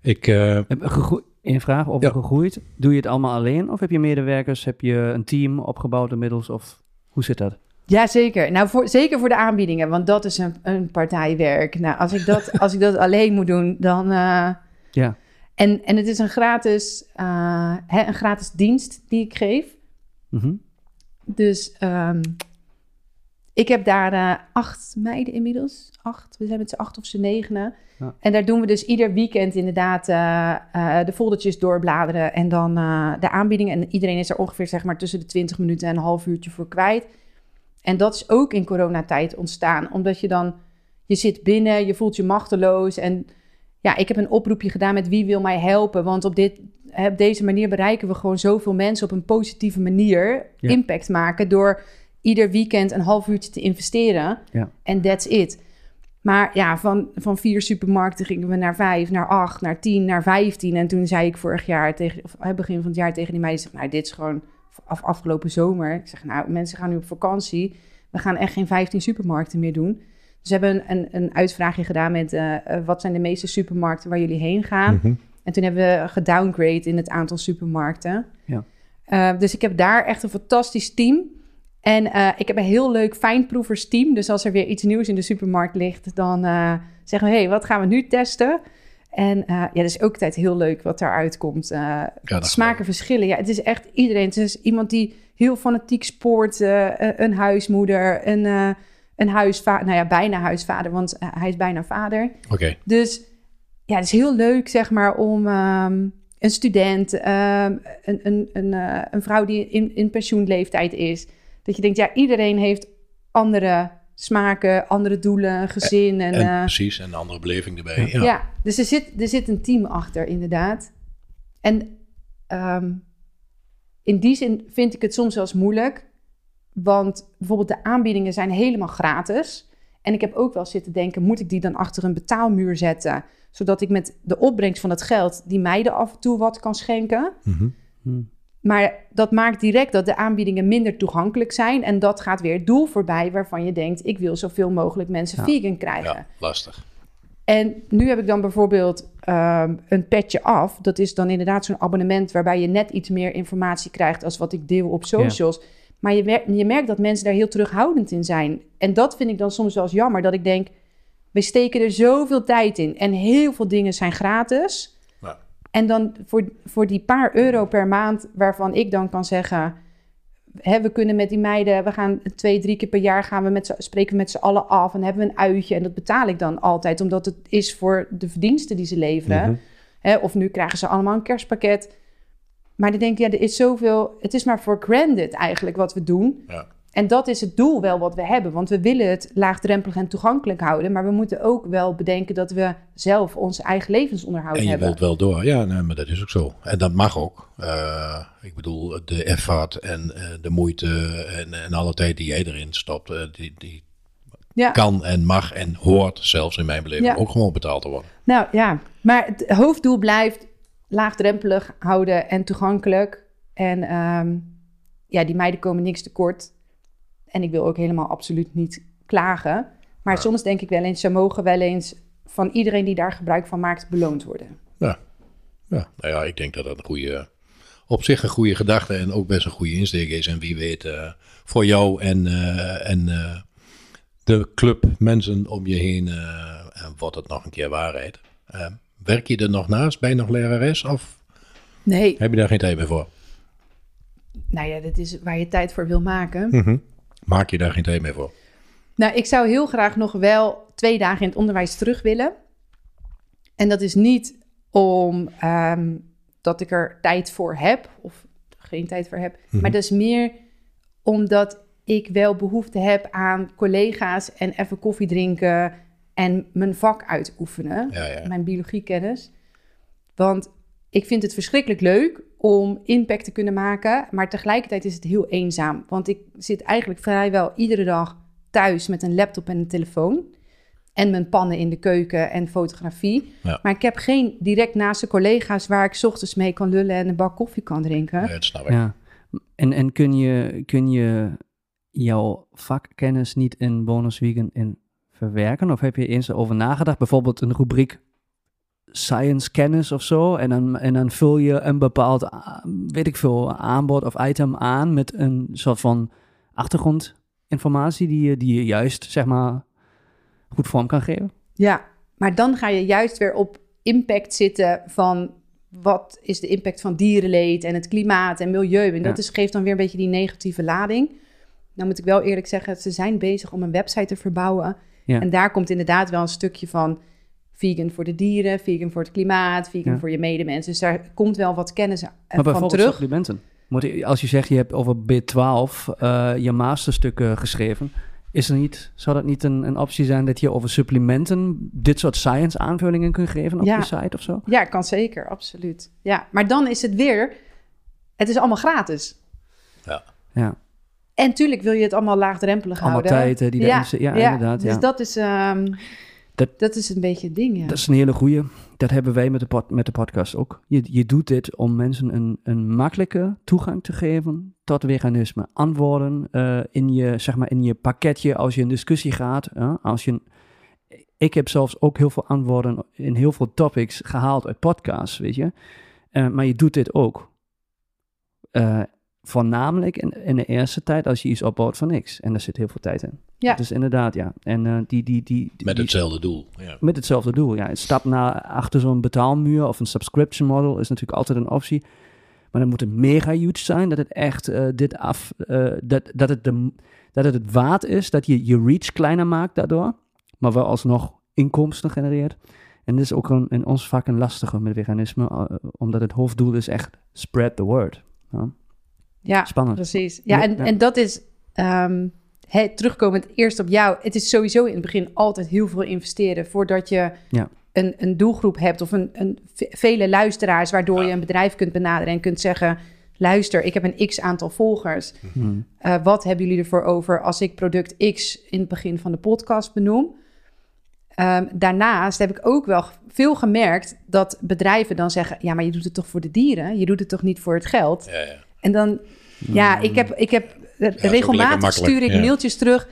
Ik, eh, Heb je gegroe- Een vraag over Ja. gegroeid. Doe je het allemaal alleen? Of heb je medewerkers? Heb je een team opgebouwd inmiddels? Of hoe zit dat? Ja, zeker. Nou, voor, zeker voor de aanbiedingen, want dat is een, een partijwerk. Nou, als ik dat, als ik dat alleen moet doen, dan. eh, Ja. En, en het is een gratis, eh, hè, een gratis dienst die ik geef. Mhm. Dus ehm, ik heb daar eh, acht meiden inmiddels. Acht. We zijn met z'n acht of z'n negenen. Ja. En daar doen we dus ieder weekend inderdaad eh, de foldertjes doorbladeren. En dan de aanbiedingen. En iedereen is er ongeveer zeg maar tussen de 20 minuten en een half uurtje voor kwijt. En dat is ook in coronatijd ontstaan. Omdat je dan, je zit binnen, je voelt je machteloos. En ja, ik heb een oproepje gedaan met wie wil mij helpen. Want op, dit, op deze manier bereiken we gewoon zoveel mensen op een positieve manier Ja. impact maken door ieder weekend een half uurtje te investeren. Ja. En that's it. Maar ja, van, van vier supermarkten gingen we naar vijf, naar acht, naar tien, naar vijftien. En toen zei ik vorig jaar, tegen, of begin van het jaar tegen die meiden... zeg, nou, dit is gewoon af, afgelopen zomer. Ik zeg, nou, mensen gaan nu op vakantie. We gaan echt geen 15 supermarkten meer doen. We hebben een, een, uitvraagje gedaan met... eh, eh, wat zijn de meeste supermarkten waar jullie heen gaan? Mhm. En toen hebben we gedowngrade in het aantal supermarkten. Ja. Eh, dus ik heb daar echt een fantastisch team. En ik heb een heel leuk fijnproeversteam. Dus als er weer iets nieuws in de supermarkt ligt, dan zeggen we: hé, hey, wat gaan we nu testen? En ja, dat is ook altijd heel leuk wat daaruit komt. Dat smaken verschillen. Ja, het is echt iedereen. Het is iemand die heel fanatiek spoort. eh, een huismoeder, een, een huisvader. Nou ja, bijna huisvader, want eh, hij is bijna vader. Oké. Dus ja, het is heel leuk, zeg maar, om ehm, een student, ehm, een, een, een, eh, een vrouw die in, in pensioenleeftijd is. Dat je denkt, ja, iedereen heeft andere smaken, andere doelen, gezin. En, En eh, precies, en een andere beleving erbij. Ja. ja. dus er zit, er zit een team achter, inderdaad. En ehm, in die zin vind ik het soms zelfs moeilijk. Want bijvoorbeeld de aanbiedingen zijn helemaal gratis. En ik heb ook wel zitten denken, moet ik die dan achter een betaalmuur zetten? Zodat ik met de opbrengst van het geld die meiden af en toe wat kan schenken. Mhm. Hm. Maar dat maakt direct dat de aanbiedingen minder toegankelijk zijn. En dat gaat weer het doel voorbij waarvan je denkt... ik wil zoveel mogelijk mensen Ja. vegan krijgen. ja, lastig. En nu heb ik dan bijvoorbeeld ehm, een petje af. Dat is dan inderdaad zo'n abonnement waarbij je net iets meer informatie krijgt als wat ik deel op socials. Maar je, mer- je merkt dat mensen daar heel terughoudend in zijn. En dat vind ik dan soms wel eens jammer. Dat ik denk, we steken er zoveel tijd in. En heel veel dingen zijn gratis. Ja. En dan voor, voor die paar euro per maand waarvan ik dan kan zeggen... Hè, we kunnen met die meiden, we gaan twee, drie keer per jaar gaan we met spreken we met z'n allen af en hebben we een uitje. En dat betaal ik dan altijd, omdat het is voor de verdiensten die ze leveren. Mhm. Hè, of nu krijgen ze allemaal een kerstpakket. Maar dan denk ik, ja, er is zoveel. Het is maar voor granted eigenlijk wat we doen. Ja. En dat is het doel wel wat we hebben. Want we willen het laagdrempelig en toegankelijk houden. Maar we moeten ook wel bedenken dat we zelf ons eigen levensonderhoud En je hebben. wilt wel door. Ja, nee, maar dat is ook zo. En dat mag ook. Eh, ik bedoel, de effort en eh, de moeite en, en alle tijd die jij erin stopt, eh, die, die Ja. kan en mag en hoort zelfs in mijn beleving Ja. ook gewoon betaald te worden. Nou ja, maar het hoofddoel blijft laagdrempelig houden en toegankelijk. En ehm, ja, die meiden komen niks tekort. En ik wil ook helemaal absoluut niet klagen. Maar soms denk ik wel eens, ze mogen wel eens van iedereen die daar gebruik van maakt beloond worden. Ja. ja, nou ja, ik denk dat dat een goede, op zich een goede gedachte en ook best een goede insteek is. En wie weet, eh, voor jou en, eh, en eh, de club mensen om je heen, en wordt het nog een keer waarheid. Werk je er nog naast? Ben je nog lerares of Nee. heb je daar geen tijd meer voor? Nou ja, dat is waar je tijd voor wil maken. Mhm. Maak je daar geen tijd meer voor? Nou, ik zou heel graag nog wel twee dagen in het onderwijs terug willen. En dat is niet om ehm, dat ik er tijd voor heb of geen tijd voor heb, maar dat is meer omdat ik wel behoefte heb aan collega's en even koffie drinken en mijn vak uitoefenen, Ja, ja. mijn biologiekennis. Want ik vind het verschrikkelijk leuk om impact te kunnen maken, maar tegelijkertijd is het heel eenzaam. Want ik zit eigenlijk vrijwel iedere dag thuis met een laptop en een telefoon. En mijn pannen in de keuken en fotografie. Ja. Maar ik heb geen direct naast de collega's waar ik 's ochtends mee kan lullen en een bak koffie kan drinken. Ja, dat snap ik. Ja. En, en kun, je, kun je jouw vakkennis niet in bonusweken in verwerken? Of heb je eens over nagedacht? Bijvoorbeeld een rubriek science kennis of zo. En dan, en dan vul je een bepaald, weet ik veel, aanbod of item aan met een soort van achtergrondinformatie die je, die je juist, zeg maar, goed vorm kan geven. Ja, maar dan ga je juist weer op impact zitten van wat is de impact van dierenleed en het klimaat en milieu. En dat Ja. is, geeft dan weer een beetje die negatieve lading. Nou moet ik wel eerlijk zeggen, ze zijn bezig om een website te verbouwen. Ja. En daar komt inderdaad wel een stukje van vegan voor de dieren, vegan voor het klimaat, vegan Ja. voor je medemensen. Dus daar komt wel wat kennis eh, Maar van bijvoorbeeld terug. supplementen. Moet je, als je zegt, je hebt over B12 eh, je masterstuk geschreven. Is er niet, zou dat niet een, een optie zijn dat je over supplementen dit soort science aanvullingen kunt geven op Ja. je site of zo? Ja, kan zeker, absoluut. Ja, maar dan is het weer, het is allemaal gratis. Ja. Ja, En tuurlijk wil je het allemaal laagdrempelig allemaal houden. tijden die daarin zitten. Ja, inderdaad. Dus ja. dat is, ehm, Dat- dat, is een beetje het ding, ja. Dat is een hele goeie. Dat hebben wij met de, pod- met de podcast ook. Je, je doet dit om mensen een, een makkelijke toegang te geven tot veganisme. Antwoorden eh, in, je, zeg maar, in je pakketje als je in discussie gaat. als je, ik heb zelfs ook heel veel antwoorden in heel veel topics gehaald uit podcasts, weet je. Eh, maar je doet dit ook. Voornamelijk in, in de eerste tijd als je iets opbouwt van niks. En daar zit heel veel tijd in. Ja. Dus inderdaad, ja. En eh, die, die, die, Met die- hetzelfde doel. Ja. met hetzelfde doel. Ja, een stap naar achter zo'n betaalmuur of een subscription model is natuurlijk altijd een optie. Maar dan moet het mega huge zijn dat het echt eh, dit af, eh, dat, dat, het de, dat het het waard is dat je je reach kleiner maakt daardoor, maar wel alsnog inkomsten genereert. En dit is ook een, in ons vak een lastige met veganisme, omdat het hoofddoel is echt spread the word. Ja, Ja, spannend. precies. Ja, en, Ja. en dat is ehm, het, terugkomend eerst op jou. Het is sowieso in het begin altijd heel veel investeren voordat je Ja. een, een doelgroep hebt of een, een ve- vele luisteraars, waardoor je een bedrijf kunt benaderen en kunt zeggen: luister, ik heb een x aantal volgers. Hmm. Eh, wat hebben jullie ervoor over als ik product X in het begin van de podcast benoem? Ehm, daarnaast heb ik ook wel veel gemerkt dat bedrijven dan zeggen: Ja, maar je doet het toch voor de dieren? Je doet het toch niet voor het geld? Ja, ja. En dan, ja, ik heb, ik heb regelmatig stuur ik ja. mailtjes terug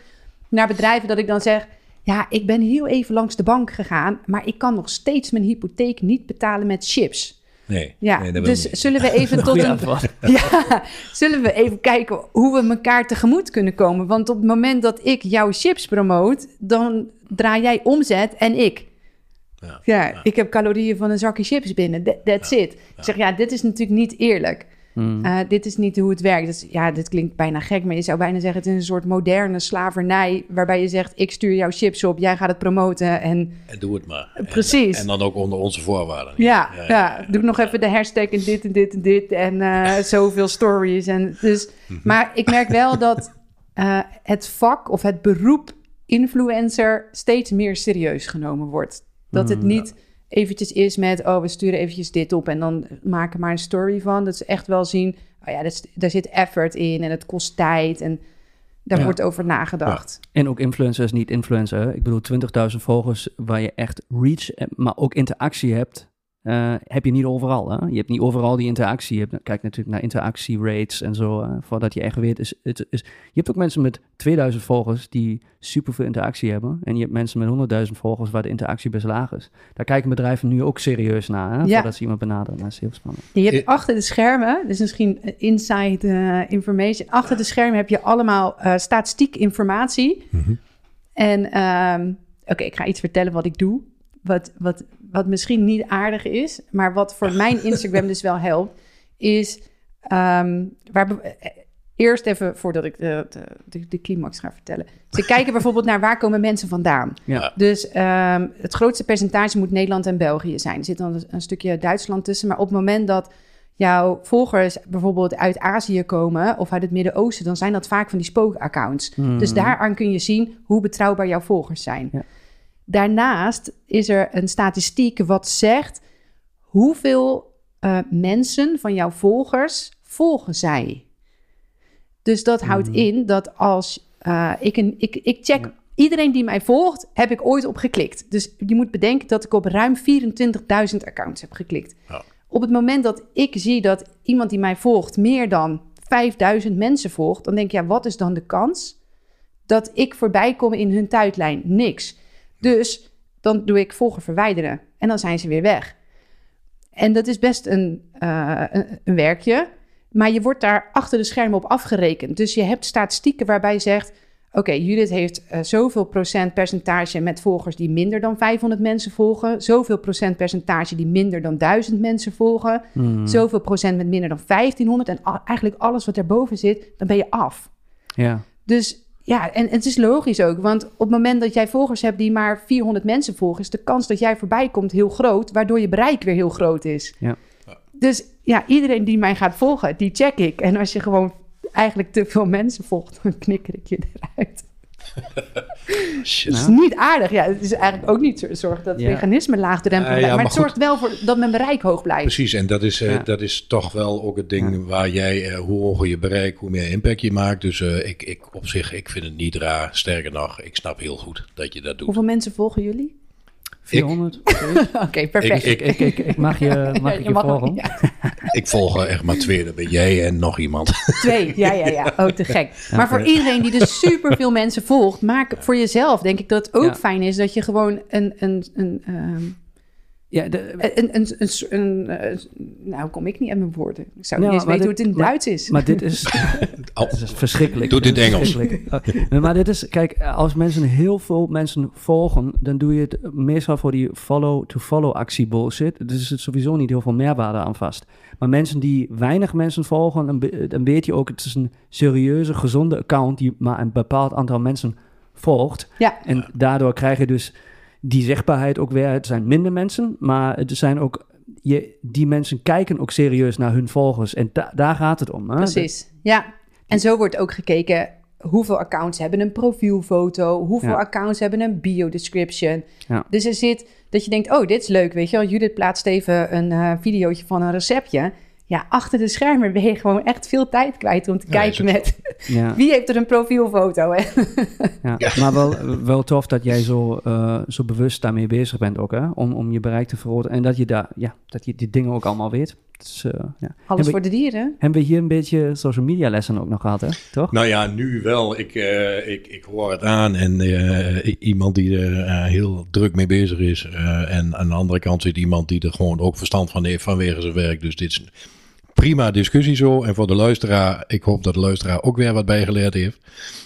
naar bedrijven dat ik dan zeg: Ja, ik ben heel even langs de bank gegaan, maar ik kan nog steeds mijn hypotheek niet betalen met chips. Nee, Ja, nee, dus zullen we even tot een, ja, zullen we even kijken hoe we elkaar tegemoet kunnen komen? Want op het moment dat ik jouw chips promoot, dan draai jij omzet en ik. Ja, Ja, ik heb calorieën van een zakje chips binnen. That- That's it. Ik zeg, ja, dit is natuurlijk niet eerlijk. Hmm. Uh, dit is niet hoe het werkt. Dus, ja, dit klinkt bijna gek, maar je zou bijna zeggen... het is een soort moderne slavernij... waarbij je zegt, ik stuur jouw chips op, jij gaat het promoten... en En doe het maar. Precies. En, dan ook onder onze voorwaarden. ja, ja, doe nog even de hashtag en dit en dit en dit... en eh, zoveel stories. En dus, maar ik merk wel dat uh, het vak of het beroep influencer... steeds meer serieus genomen wordt. Dat het niet eventjes is met... oh, we sturen eventjes dit op en dan maken maar een story van. Dat ze echt wel zien... oh ja, dat daar zit effort in en het kost tijd... en daar Ja. wordt over nagedacht. En ook influencer is niet influencer. Ik bedoel, 20.000 volgers waar je echt reach, eh, maar ook interactie hebt, eh, heb je niet overal. Hè? Je hebt niet overal die interactie. Je hebt, kijk natuurlijk naar interactierates en zo, eh, voordat je echt weet. Is, het is, je hebt ook mensen met 2000 volgers die superveel interactie hebben. En je hebt mensen met 100.000 volgers waar de interactie best laag is. Daar kijken bedrijven nu ook serieus naar, hè? Ja. voordat ze iemand benaderen. Dat is heel spannend. Je hebt achter de schermen, dus misschien inside eh, information. Achter de schermen heb je allemaal eh, statistiek informatie. En ehm, oké, ik ga iets vertellen wat ik doe. Wat, wat, wat misschien niet aardig is, maar wat voor mijn Instagram dus wel helpt, is ehm, waar eh, eerst even voordat ik de, de, de, climax ga vertellen. Ze kijken bijvoorbeeld naar waar komen mensen vandaan. Ja. Dus ehm, het grootste percentage moet Nederland en België zijn. Er zit dan een stukje Duitsland tussen. Maar op het moment dat jouw volgers bijvoorbeeld uit Azië komen of uit het Midden-Oosten, dan zijn dat vaak van die spookaccounts. Dus daaraan kun je zien hoe betrouwbaar jouw volgers zijn. Ja. Daarnaast is er een statistiek wat zegt hoeveel eh, mensen van jouw volgers volgen zij. Dus dat houdt in dat als eh, ik een, ik, ik check iedereen die mij volgt, heb ik ooit op geklikt. Dus je moet bedenken dat ik op ruim 24.000 accounts heb geklikt. Ja. Op het moment dat ik zie dat iemand die mij volgt meer dan 5000 mensen volgt, dan denk ik, ja, wat is dan de kans dat ik voorbij kom in hun tijdlijn? Niks. Dus dan doe ik volger verwijderen en dan zijn ze weer weg. En dat is best een, eh, een, een werkje, maar je wordt daar achter de schermen op afgerekend. Dus je hebt statistieken waarbij je zegt, oké, Judith heeft eh, zoveel procent percentage met volgers die minder dan 500 mensen volgen, zoveel procent percentage die minder dan 1000 mensen volgen, Hmm. zoveel procent met minder dan 1500 en eigenlijk alles wat erboven zit, dan ben je af. Ja. Dus ja, en, en het is logisch ook, want op het moment dat jij volgers hebt die maar 400 mensen volgen, is de kans dat jij voorbij komt heel groot, waardoor je bereik weer heel groot is. Ja. Dus ja, iedereen die mij gaat volgen, die check ik. En als je gewoon eigenlijk te veel mensen volgt, dan knikker ik je eruit. Shit. Het is niet aardig. Ja, het is eigenlijk ook niet zo- zorg dat Ja. veganisme laagdrempelig ja, blijft. maar, maar het zorgt wel voor dat mijn bereik hoog blijft. Precies, en dat is, eh, dat is toch wel ook het ding waar jij, eh, hoe hoger je bereik, hoe meer impact je maakt. Dus eh, ik, ik op zich, ik vind het niet raar. Sterker nog, ik snap heel goed dat je dat doet. Hoeveel mensen volgen jullie? 400? Oké, perfect. Ik- ik, ik, ik mag je, mag Ja, ik je je mag volgen? ja. Ik volg er echt maar twee, dat ben jij en nog iemand. Twee, ja, ja, ja. Oh, te gek. Maar voor iedereen die dus superveel mensen volgt, maak voor jezelf, denk ik dat het ook Ja. fijn is dat je gewoon een, een, een, ehm, Ja, de, een, een, een, een, eh, nou kom ik niet uit mijn woorden. Ik zou Ja, niet eens weten hoe dit- het in maar- Duits is. maar dit is, Oh, Het is verschrikkelijk. Doe dit Het is Engels. verschrikkelijk. Oh, maar dit is, kijk, als mensen heel veel mensen volgen, dan doe je het meestal voor die follow-to-follow actie bullshit. Dus er zit sowieso niet heel veel meerwaarde aan vast. Maar mensen die weinig mensen volgen, dan, dan weet je ook, het is een serieuze, gezonde account die maar een bepaald aantal mensen volgt. ja, En daardoor krijg je dus die zichtbaarheid ook weer. Het zijn minder mensen, maar het zijn ook, je, die mensen kijken ook serieus naar hun volgers. En da- daar gaat het om. Hè? precies. Ja, en zo wordt ook gekeken hoeveel accounts hebben een profielfoto, hoeveel Ja. accounts hebben een bio-description. Ja. Dus er zit dat je denkt, oh, dit is leuk, weet je wel. Judith plaatst even een eh videootje van een receptje. Ja, achter de schermen ben je gewoon echt veel tijd kwijt om te Ja, kijken met Ja. wie heeft er een profielfoto. Hè? Ja, maar wel, wel tof dat jij zo, eh, zo bewust daarmee bezig bent ook, hè? Om, om je bereik te vergroten. En dat je, daar, ja, dat je die dingen ook allemaal weet. Dus, eh, ja. Alles hebben, voor de dieren. hebben we hier een beetje social media lessen ook nog gehad, hè? Toch? Nou ja, nu wel. Ik, eh, ik, ik hoor het aan. En eh, iemand die er eh, heel druk mee bezig is. eh, en aan de andere kant zit iemand die er gewoon ook verstand van heeft vanwege zijn werk. Dus dit is prima discussie zo. En voor de luisteraar, ik hoop dat de luisteraar ook weer wat bijgeleerd heeft.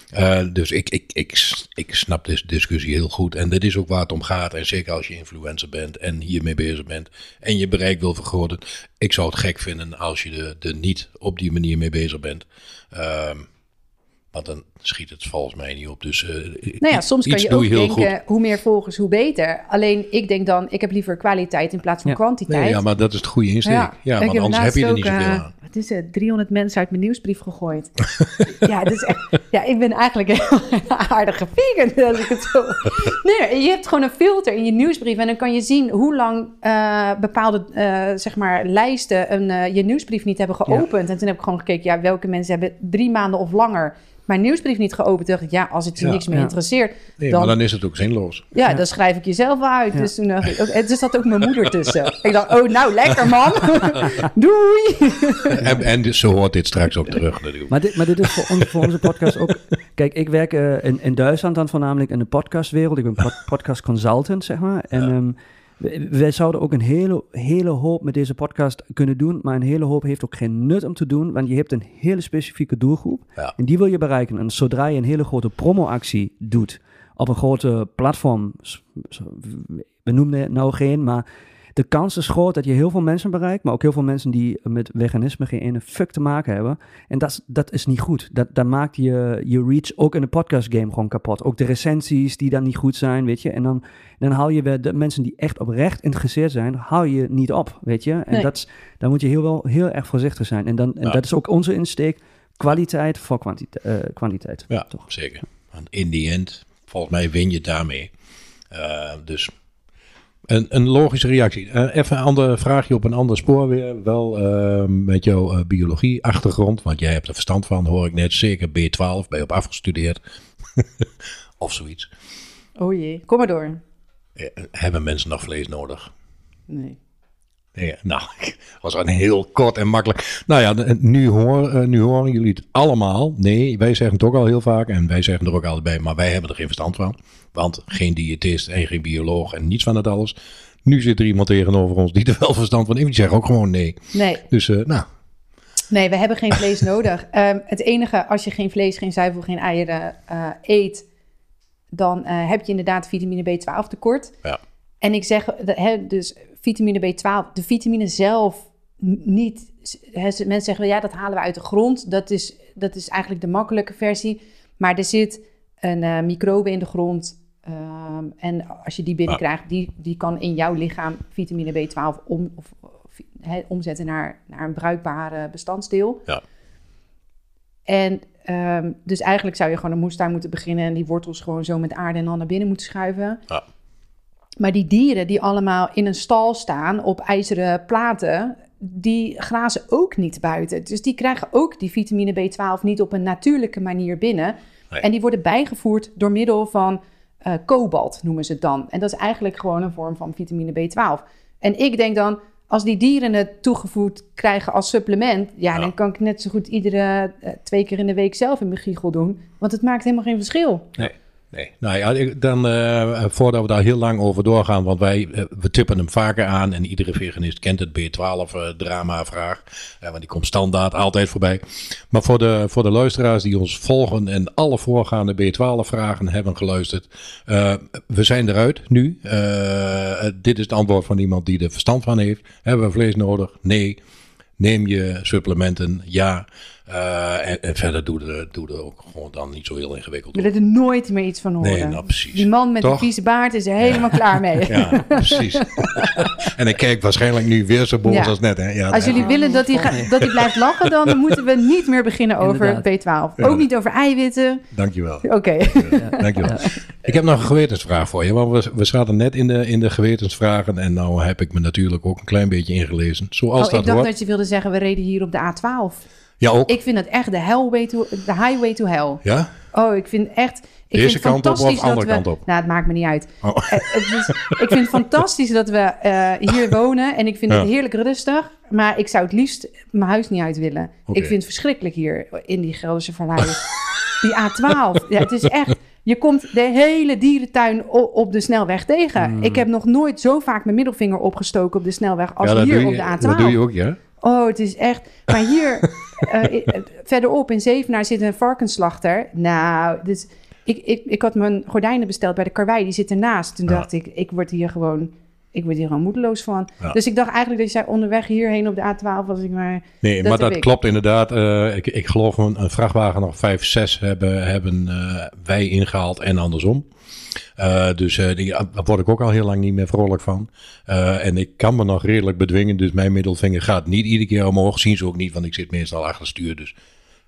Eh, dus ik, ik, ik, ik snap deze discussie heel goed. En dit is ook waar het om gaat. En zeker als je influencer bent en hiermee bezig bent. En je bereik wil vergroten. Ik zou het gek vinden als je er, niet op die manier mee bezig bent. Ehm, want dan schiet het volgens mij niet op. Dus eh, Nou ja, soms kan je ook denken, hoe meer volgers, hoe beter. Alleen ik denk dan, ik heb liever kwaliteit in plaats van Ja. kwantiteit. Nee, ja, maar dat is het goede insteek. Ja, want heb anders heb je er niet laatst zoveel ook, eh, aan. Wat is het? 300 mensen uit mijn nieuwsbrief gegooid. ja, echt, ja, ik ben eigenlijk een heel aardige vegan, als ik het zo... Nee, je hebt gewoon een filter in je nieuwsbrief en dan kan je zien hoe lang eh, bepaalde, eh, zeg maar, lijsten een, eh, je nieuwsbrief niet hebben geopend. En toen heb ik gewoon gekeken, ja, welke mensen hebben drie maanden of langer mijn nieuwsbrief niet geopend. Dacht ik, ja, als het je Ja. niks meer Ja. interesseert, Nee, dan- maar dan is het ook zinloos. ja, Ja. dan schrijf ik jezelf wel uit. Ja. Dus toen dacht ik, ook, en er zat ook mijn moeder tussen. Ik dacht, oh, nou, lekker man. Doei. en, en dus zo hoort dit straks ook terug natuurlijk. Maar dit, maar dit is voor, ons, voor onze podcast ook... Kijk, ik werk eh, in, in Duitsland dan voornamelijk in de podcastwereld. Ik ben pod- podcast consultant, zeg maar. En ehm, wij zouden ook een hele, hele hoop met deze podcast kunnen doen. Maar een hele hoop heeft ook geen nut om te doen. Want je hebt een hele specifieke doelgroep. Ja. En die wil je bereiken. En zodra je een hele grote promoactie doet op een grote platform... We noemen het nou geen, maar... De kans is groot dat je heel veel mensen bereikt, maar ook heel veel mensen die met veganisme geen ene fuck te maken hebben. En dat, is- dat is niet goed. Dat, dat maakt je, je reach ook in de podcast game gewoon kapot. Ook de recensies die dan niet goed zijn, weet je. En dan, dan haal je weer de mensen die echt oprecht geïnteresseerd zijn, haal je niet op, weet je. En Nee. dat is, daar moet je heel, wel, heel erg voorzichtig zijn. En, dan, en Ja. dat is ook onze insteek. Kwaliteit voor kwantite- eh, kwantiteit. Ja, toch? zeker. Want in die end, volgens mij win je daarmee. Eh, dus een, een logische reactie. Eh, even een ander vraagje op een ander spoor weer. Wel eh, met jouw eh, biologie-achtergrond, want jij hebt er verstand van, hoor ik net. Zeker B12, ben je op afgestudeerd. of zoiets. Oh jee, kom maar door. Eh, hebben mensen nog vlees nodig? Nee. Nee, nou, was een heel kort en makkelijk. Nou ja, nu, hoor, nu horen jullie het allemaal. Nee, wij zeggen het ook al heel vaak en wij zeggen er ook altijd bij, maar wij hebben er geen verstand van. Want geen diëtist en geen bioloog en niets van het alles. Nu zit er iemand tegenover ons die er wel verstand van heeft. Die zegt ook gewoon nee. Nee, Dus eh, nou, nee, we hebben geen vlees nodig. Ehm, het enige, als je geen vlees, geen zuivel, geen eieren eh, eet, dan eh, heb je inderdaad vitamine B12 tekort. ja. En ik zeg, hè, dus vitamine B12, de vitamine zelf niet. Hè, ze- mensen zeggen, ja, dat halen we uit de grond. Dat is, dat is eigenlijk de makkelijke versie. Maar er zit een microbe in de grond. Ehm, en als je die binnenkrijgt, die, die kan in jouw lichaam vitamine B12 om, of, omzetten naar, naar een bruikbare bestanddeel. Ja. En ehm, dus eigenlijk zou je gewoon een moestuin moeten beginnen... en die wortels gewoon zo met aarde en dan naar binnen moeten schuiven. Ja. Maar die dieren die allemaal in een stal staan op ijzeren platen... die grazen ook niet buiten. Dus die krijgen ook die vitamine B12 niet op een natuurlijke manier binnen. Nee. En die worden bijgevoerd door middel van eh, kobalt, noemen ze het dan. En dat is eigenlijk gewoon een vorm van vitamine B12. En ik denk dan, als die dieren het toegevoegd krijgen als supplement... ja, Ja. dan kan ik net zo goed iedere eh, twee keer in de week zelf in mijn giegel doen. Want het maakt helemaal geen verschil. Nee. Nee, nou ja, dan eh, voordat we daar heel lang over doorgaan, want wij eh, we tippen hem vaker aan en iedere veganist kent het B12-drama-vraag, eh, want die komt standaard altijd voorbij. Maar voor de, voor de luisteraars die ons volgen en alle voorgaande B12-vragen hebben geluisterd, we zijn eruit nu. Dit is het antwoord van iemand die er verstand van heeft. Hebben we vlees nodig? Nee. Neem je supplementen? Ja. Eh, en, en verder doe er, doe er ook gewoon dan niet zo heel ingewikkeld Ik op. wil er nooit meer iets van horen. Nee, nou precies. Die man met Toch? de vieze baard is er helemaal klaar mee. Ja, precies. en ik kijk waarschijnlijk nu weer zo boos Ja. als net. Hè? Ja, Als jullie willen dat hij, ga- dat hij blijft lachen, dan moeten we niet meer beginnen over Inderdaad. B12. Ja. Ook niet over eiwitten. Dankjewel. Oké. Dankjewel. Ik heb nog een gewetensvraag voor je. Want we, we zaten net in de, in de gewetensvragen. En nou heb ik me natuurlijk ook een klein beetje ingelezen. Zoals Oh, dat ik dacht hoort. dat je wilde zeggen, we reden hier op de A12. Ja, ook. Ik vind het echt de, hellway to, de highway to hell. Ja? Oh, ik vind echt... Ik Deze vind kant op of fantastisch andere we, kant op? Nou, het maakt me niet uit. Oh. Eh, het is, ik vind het fantastisch dat we eh, hier wonen. En ik vind het heerlijk rustig. Maar ik zou het liefst mijn huis niet uit willen. Ik vind het verschrikkelijk hier in die Gelderse Vallei. die A12. Ja, het is echt... Je komt de hele dierentuin op de snelweg tegen. Hmm. Ik heb nog nooit zo vaak mijn middelvinger opgestoken op de snelweg als ja, hier op de A12. dat doe je ook, ja? Oh, het is echt. Maar hier, eh, verderop in Zevenaar zit een varkensslachter. Nou, dus ik, ik, ik had mijn gordijnen besteld bij de karwei, die zit ernaast. Toen Ja. dacht ik, ik word hier gewoon, ik word hier gewoon moedeloos van. Ja. Dus ik dacht eigenlijk dat je zei onderweg hierheen op de A12 was ik maar. Nee, Dat maar dat ik. klopt inderdaad. Eh, ik, ik geloof een, een vrachtwagen of 5, 6 hebben, hebben eh, wij ingehaald en andersom. Eh, dus eh, die, daar word ik ook al heel lang niet meer vrolijk van. Eh, en ik kan me nog redelijk bedwingen. Dus mijn middelvinger gaat niet iedere keer omhoog. Zien ze ook niet, want ik zit meestal achter het stuur. Dus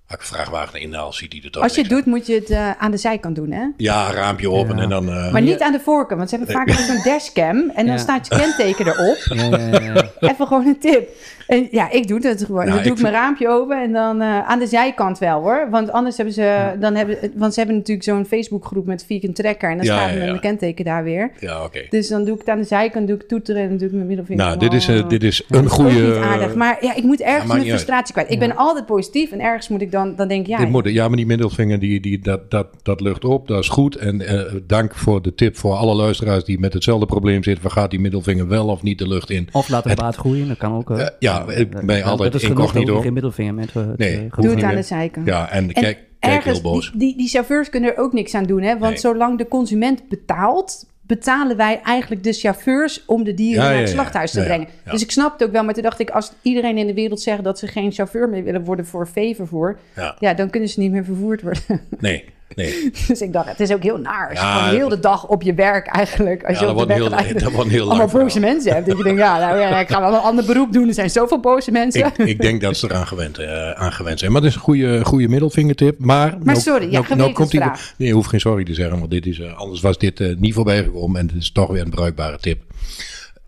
als ik een vrachtwagen inhaal, ziet hij er toch Als je het doet, moet je het eh, aan de zijkant doen, hè? Ja, raampje open Ja. en dan... eh, Maar niet aan de voorkant, want ze hebben vaak zo'n dashcam en dan staat je kenteken erop. Ja, ja, ja, ja. Even gewoon een tip. En ja, ik doe het gewoon. Nou, dan doe ik mijn raampje open en dan eh, aan de zijkant wel hoor. Want anders hebben ze, dan hebben, want ze hebben natuurlijk zo'n Facebookgroep met vegan tracker en dan Ja, staat ja, ja. mijn kenteken daar weer. ja, oké. Dus dan doe ik het aan de zijkant, doe ik toeteren en dan doe ik mijn middelvinger. Nou, dit is, eh, Oh. dit is Dat een goede... niet aardig. Maar ja, ik moet ergens mijn frustratie kwijt. Ik ben altijd positief en ergens moet ik dan, dan denk ik, ja, Dit moet, ja, maar die middelvinger, die, die, dat, dat, dat lucht op, dat is goed. En eh, dank voor de tip voor alle luisteraars die met hetzelfde probleem zitten. Van gaat die middelvinger wel of niet de lucht in? Of laat Het- baard groeien, dat kan ook. eh. Ja, ik ben dat- altijd dat is genoeg, incognito. geen middelvinger met. eh, Nee, doe het aan de zijkant. Ja, en En kijk, kijk ergens, heel boos. Die, die, die chauffeurs kunnen er ook niks aan doen, hè? Want Nee. zolang de consument betaalt, betalen wij eigenlijk de chauffeurs om de dieren Ja, naar het ja. slachthuis te Ja, brengen. ja. Dus ik snap het ook wel, maar toen dacht ik, als iedereen in de wereld zegt dat ze geen chauffeur meer willen worden voor veevervoer, Ja. ja, dan kunnen ze niet meer vervoerd worden. Nee, nee. dus ik dacht, het is ook heel naar. Ja, heel de dag op je werk eigenlijk, als Ja, je op dat de wordt heel, dat wordt heel allemaal boze verhaal. mensen hebt. Dat je denkt, ja, nou, ja, ik ga wel een ander beroep doen. Er zijn zoveel boze mensen. Ik, ik denk dat ze eraan gewend, eh, aan gewend zijn. Maar dat is een goede, goede middelvingertip. Maar, nou- sorry, ja, komt hij. gewetensvraag. Nee, je hoeft geen sorry te zeggen, want dit is, eh, anders was dit eh, niet voorbij gekomen. En het is toch weer een bruikbare tip.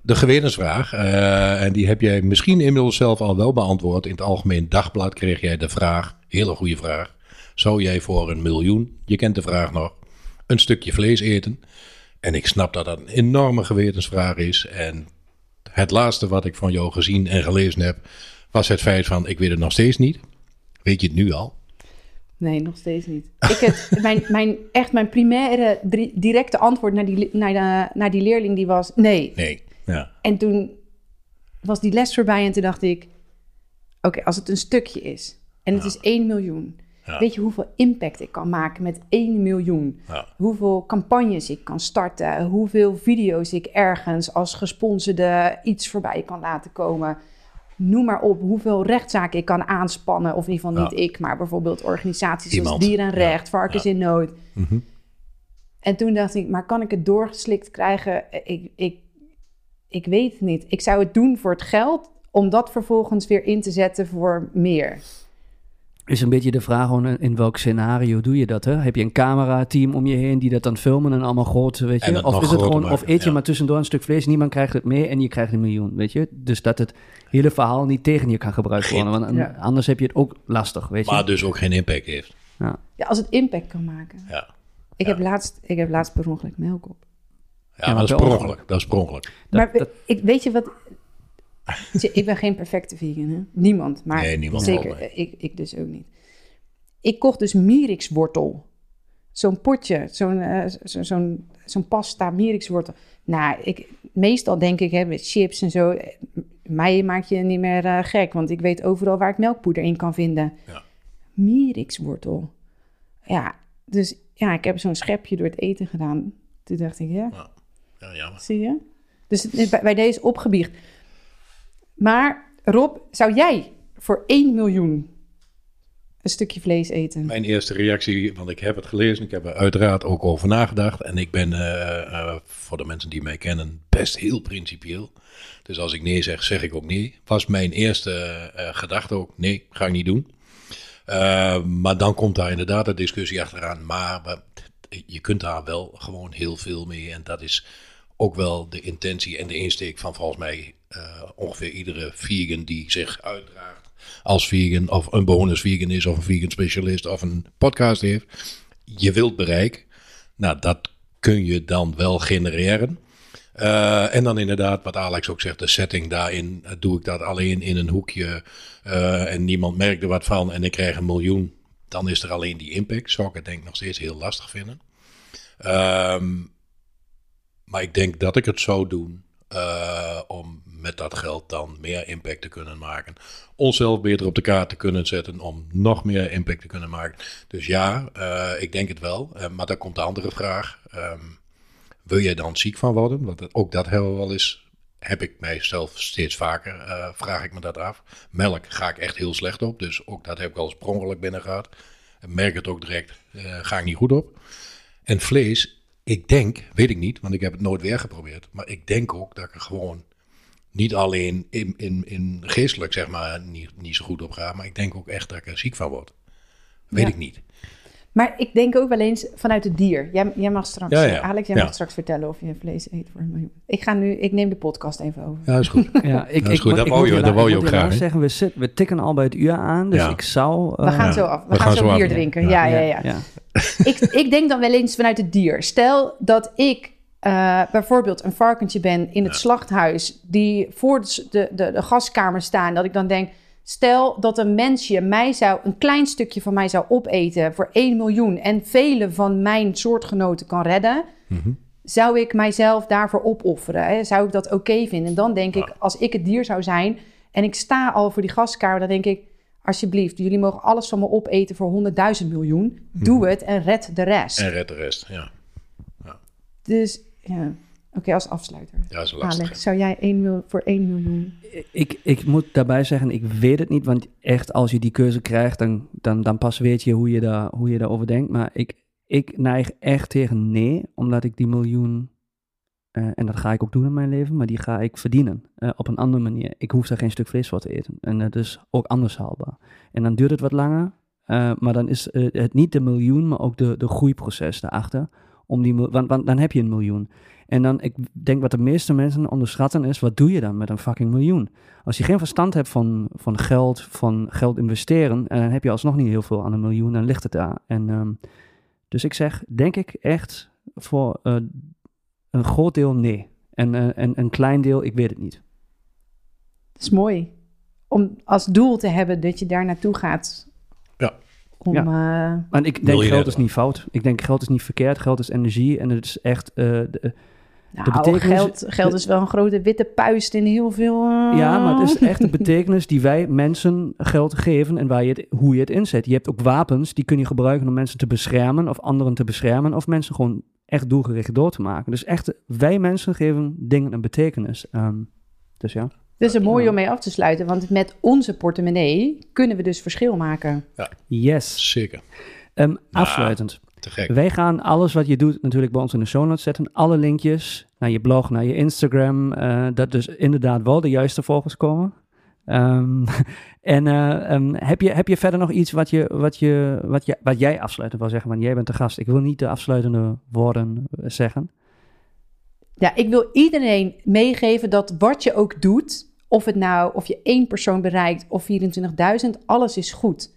De gewetensvraag, eh, en die heb jij misschien inmiddels zelf al wel beantwoord. In het Algemeen Dagblad kreeg jij de vraag, hele goede vraag. Zou jij voor een miljoen, je kent de vraag nog, een stukje vlees eten? En ik snap dat dat een enorme gewetensvraag is. En het laatste wat ik van jou gezien en gelezen heb, was het feit van, ik weet het nog steeds niet. Weet je het nu al? Nee, nog steeds niet. Ik het, mijn, mijn, echt mijn primaire directe antwoord naar die, naar, de, naar die leerling die was nee. Nee. Ja. En toen was die les voorbij en toen dacht ik... Oké, als het een stukje is en het is 1 miljoen... Ja. Weet je hoeveel impact ik kan maken met 1 miljoen? Ja. Hoeveel campagnes ik kan starten? Hoeveel video's ik ergens als gesponsorde iets voorbij kan laten komen? Noem maar op hoeveel rechtszaken ik kan aanspannen. Of in ieder geval niet ik, maar bijvoorbeeld organisaties Iemand. zoals Dierenrecht. Varkens in Nood. Mhm. En toen dacht ik, maar kan ik het doorgeslikt krijgen? Ik, ik, ik weet het niet. Ik zou het doen voor het geld, om dat vervolgens weer in te zetten voor meer. Is een beetje de vraag gewoon in- welk scenario doe je dat? Hè? Heb je een camerateam om je heen die dat dan filmen en allemaal groot, weet je? Of is het gewoon, of eet je ja. maar tussendoor een stuk vlees, niemand krijgt het mee en je krijgt een miljoen, weet je? Dus dat het hele verhaal niet tegen je kan gebruikt worden, want Ja. anders heb je het ook lastig, weet je? Maar dus ook geen impact heeft. ja. Ja, als het impact kan maken. Ja, Ik, Ja. heb, laatst, ik heb laatst per ongeluk melk op. ja, maar dat is per ongeluk. ongeluk. Dat is per ongeluk. Dat- maar dat- ik, weet je wat... Ik ben geen perfecte vegan, hè? Niemand. Maar Nee, niemand zeker, ik, ik dus ook niet. Ik kocht dus mirikswortel. Zo'n potje, zo'n eh, zo, zo'n zo'n pasta mirikswortel. Nou, ik, meestal denk ik, hè, met chips en zo... eh, Mij maak je niet meer eh, gek, want ik weet overal waar ik melkpoeder in kan vinden. Ja. Mirikswortel. Ja, dus ja, ik heb zo'n schepje door het eten gedaan. Toen dacht ik, ja, Ja, jammer. Zie je? Dus bij deze opgebiecht. Maar Rob, zou jij voor 1 miljoen een stukje vlees eten? Mijn eerste reactie, want ik heb het gelezen, ik heb er uiteraard ook over nagedacht. En ik ben, eh, eh, voor de mensen die mij kennen, best heel principieel. Dus als ik nee zeg, zeg ik ook nee. Was mijn eerste eh, gedachte ook, nee, ga ik niet doen. Maar dan komt daar inderdaad de discussie achteraan. Maar je kunt daar wel gewoon heel veel mee. En dat is ook wel de intentie en de insteek van volgens mij eh, ongeveer iedere vegan die zich uitdraagt als vegan of een bonus vegan is of een vegan specialist of een podcast heeft. Je wilt bereik. Nou, dat kun je dan wel genereren. Eh, en dan inderdaad, wat Alex ook zegt, de setting daarin. eh, doe ik dat alleen in een hoekje en niemand merkt er wat van en ik krijg een miljoen. Dan is er alleen die impact. Zou ik het denk ik nog steeds heel lastig vinden. Ehm, maar ik denk dat ik het zou doen eh, om met dat geld dan meer impact te kunnen maken. Onszelf beter op de kaart te kunnen zetten om nog meer impact te kunnen maken. Dus ja, eh, ik denk het wel. Eh, maar dan komt de andere vraag. Ehm, wil jij dan ziek van worden? Want ook dat hebben we wel eens. Heb ik mijzelf steeds vaker, vraag ik me dat af. Melk ga ik echt heel slecht op. Dus ook dat heb ik al ongeluk binnen gehad. Merk het ook direct, ga ik niet goed op. En vlees, ik denk, weet ik niet, want ik heb het nooit weer geprobeerd. Maar ik denk ook dat ik er gewoon niet alleen in, in, in geestelijk, zeg maar, niet, niet zo goed op ga. Maar ik denk ook echt dat ik er ziek van word. Weet Ja. ik niet. Maar ik denk ook wel eens vanuit het dier. Jij, jij mag straks, Ja, ja. Alex, jij Ja. mag straks vertellen of je vlees eet voor een miljoen. Ik ga nu, ik neem de podcast even over. Ja, is goed. Ja, ik, Dat is ik, goed, ik wou je- wou je ook graag, zeggen, we, zit, we tikken al bij het uur aan, dus Ja. ik zou... We eh, gaan Ja. zo af. We, We gaan, gaan zo af, bier ja. drinken. ja, Ja, ja, ja. ja. ik, ik denk dan wel eens vanuit het dier. Stel dat ik eh, bijvoorbeeld een varkentje ben in het slachthuis... die voor de, de, de, de gaskamer staan. Dat ik dan denk... Stel dat een mensje mij zou, een klein stukje van mij zou opeten voor 1 miljoen en vele van mijn soortgenoten kan redden, Mhm. zou ik mijzelf daarvoor opofferen? Hè? Zou ik dat oké vinden? En dan denk ik, als ik het dier zou zijn en ik sta al voor die gaskamer, dan denk ik, alsjeblieft, jullie mogen alles van me opeten voor 100.000 miljoen. Doe het en red de rest. En red de rest, ja. Dus ja, oké, als afsluiter. Ja, dat is lastig. Alex, zou jij 1 mil, voor 1 miljoen? Ik, ik moet daarbij zeggen, ik weet het niet, want echt als je die keuze krijgt, dan, dan, dan pas weet je hoe je, daar, hoe je daarover denkt. Maar ik, ik neig echt tegen nee, omdat ik die miljoen, eh, en dat ga ik ook doen in mijn leven, maar die ga ik verdienen eh, op een andere manier. Ik hoef daar geen stuk vlees voor te eten en dat is ook anders haalbaar. En dan duurt het wat langer, eh, maar dan is het niet de miljoen, maar ook de, de groeiproces daarachter. Om die, want, want dan heb je een miljoen. En dan, ik denk wat de meeste mensen onderschatten is, wat doe je dan met een fucking miljoen? Als je geen verstand hebt van, van geld, van geld investeren, en dan heb je alsnog niet heel veel aan een miljoen, dan ligt het daar. En, ehm, dus ik zeg, denk ik echt voor eh, een groot deel nee. En, eh, en een klein deel, ik weet het niet. Dat is mooi. Om als doel te hebben dat je daar naartoe gaat. Ja. Om, eh, Maar ik denk geld is niet fout. Ik denk geld is niet verkeerd, geld is energie en het is echt... eh, de- nou, betekenis- geld, geld is wel een grote witte puist in heel veel... eh, Ja, maar het is echt de betekenis die wij mensen geld geven en waar je het, hoe je het inzet. Je hebt ook wapens, die kun je gebruiken om mensen te beschermen of anderen te beschermen of mensen gewoon echt doelgericht door te maken. Dus echt, wij mensen geven dingen een betekenis. Ehm, dus ja. Is een mooie om mee af te sluiten, want met onze portemonnee kunnen we dus verschil maken. Yes. Zeker. Ehm, afsluitend. Te gek. Wij gaan alles wat je doet natuurlijk bij ons in de show notes zetten. Alle linkjes naar je blog, naar je Instagram. eh, dat dus inderdaad wel de juiste volgers komen. Ehm, en eh, ehm, heb, je, heb je verder nog iets wat, je, wat, je, wat, je, wat jij afsluitend wil zeggen? Want jij bent de gast. Ik wil niet de afsluitende woorden eh, zeggen. Ja, ik wil iedereen meegeven dat wat je ook doet, of het nou of je één persoon bereikt of 24.000, alles is goed.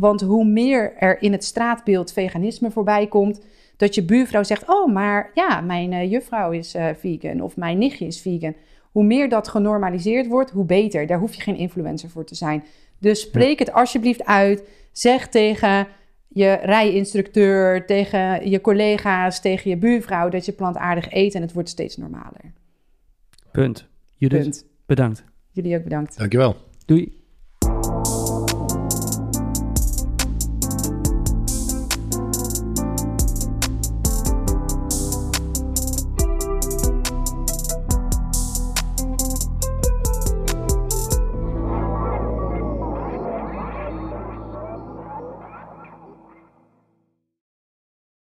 Want hoe meer er in het straatbeeld veganisme voorbij komt, dat je buurvrouw zegt: Oh, maar ja, mijn uh, juffrouw is uh, vegan of mijn nichtje is vegan. Hoe meer dat genormaliseerd wordt, hoe beter. Daar hoef je geen influencer voor te zijn. Dus spreek het alsjeblieft uit. Zeg tegen je rijinstructeur, tegen je collega's, tegen je buurvrouw dat je plantaardig eet en het wordt steeds normaler. Punt. Judith, Punt. bedankt. Jullie ook bedankt. Dankjewel. Doei.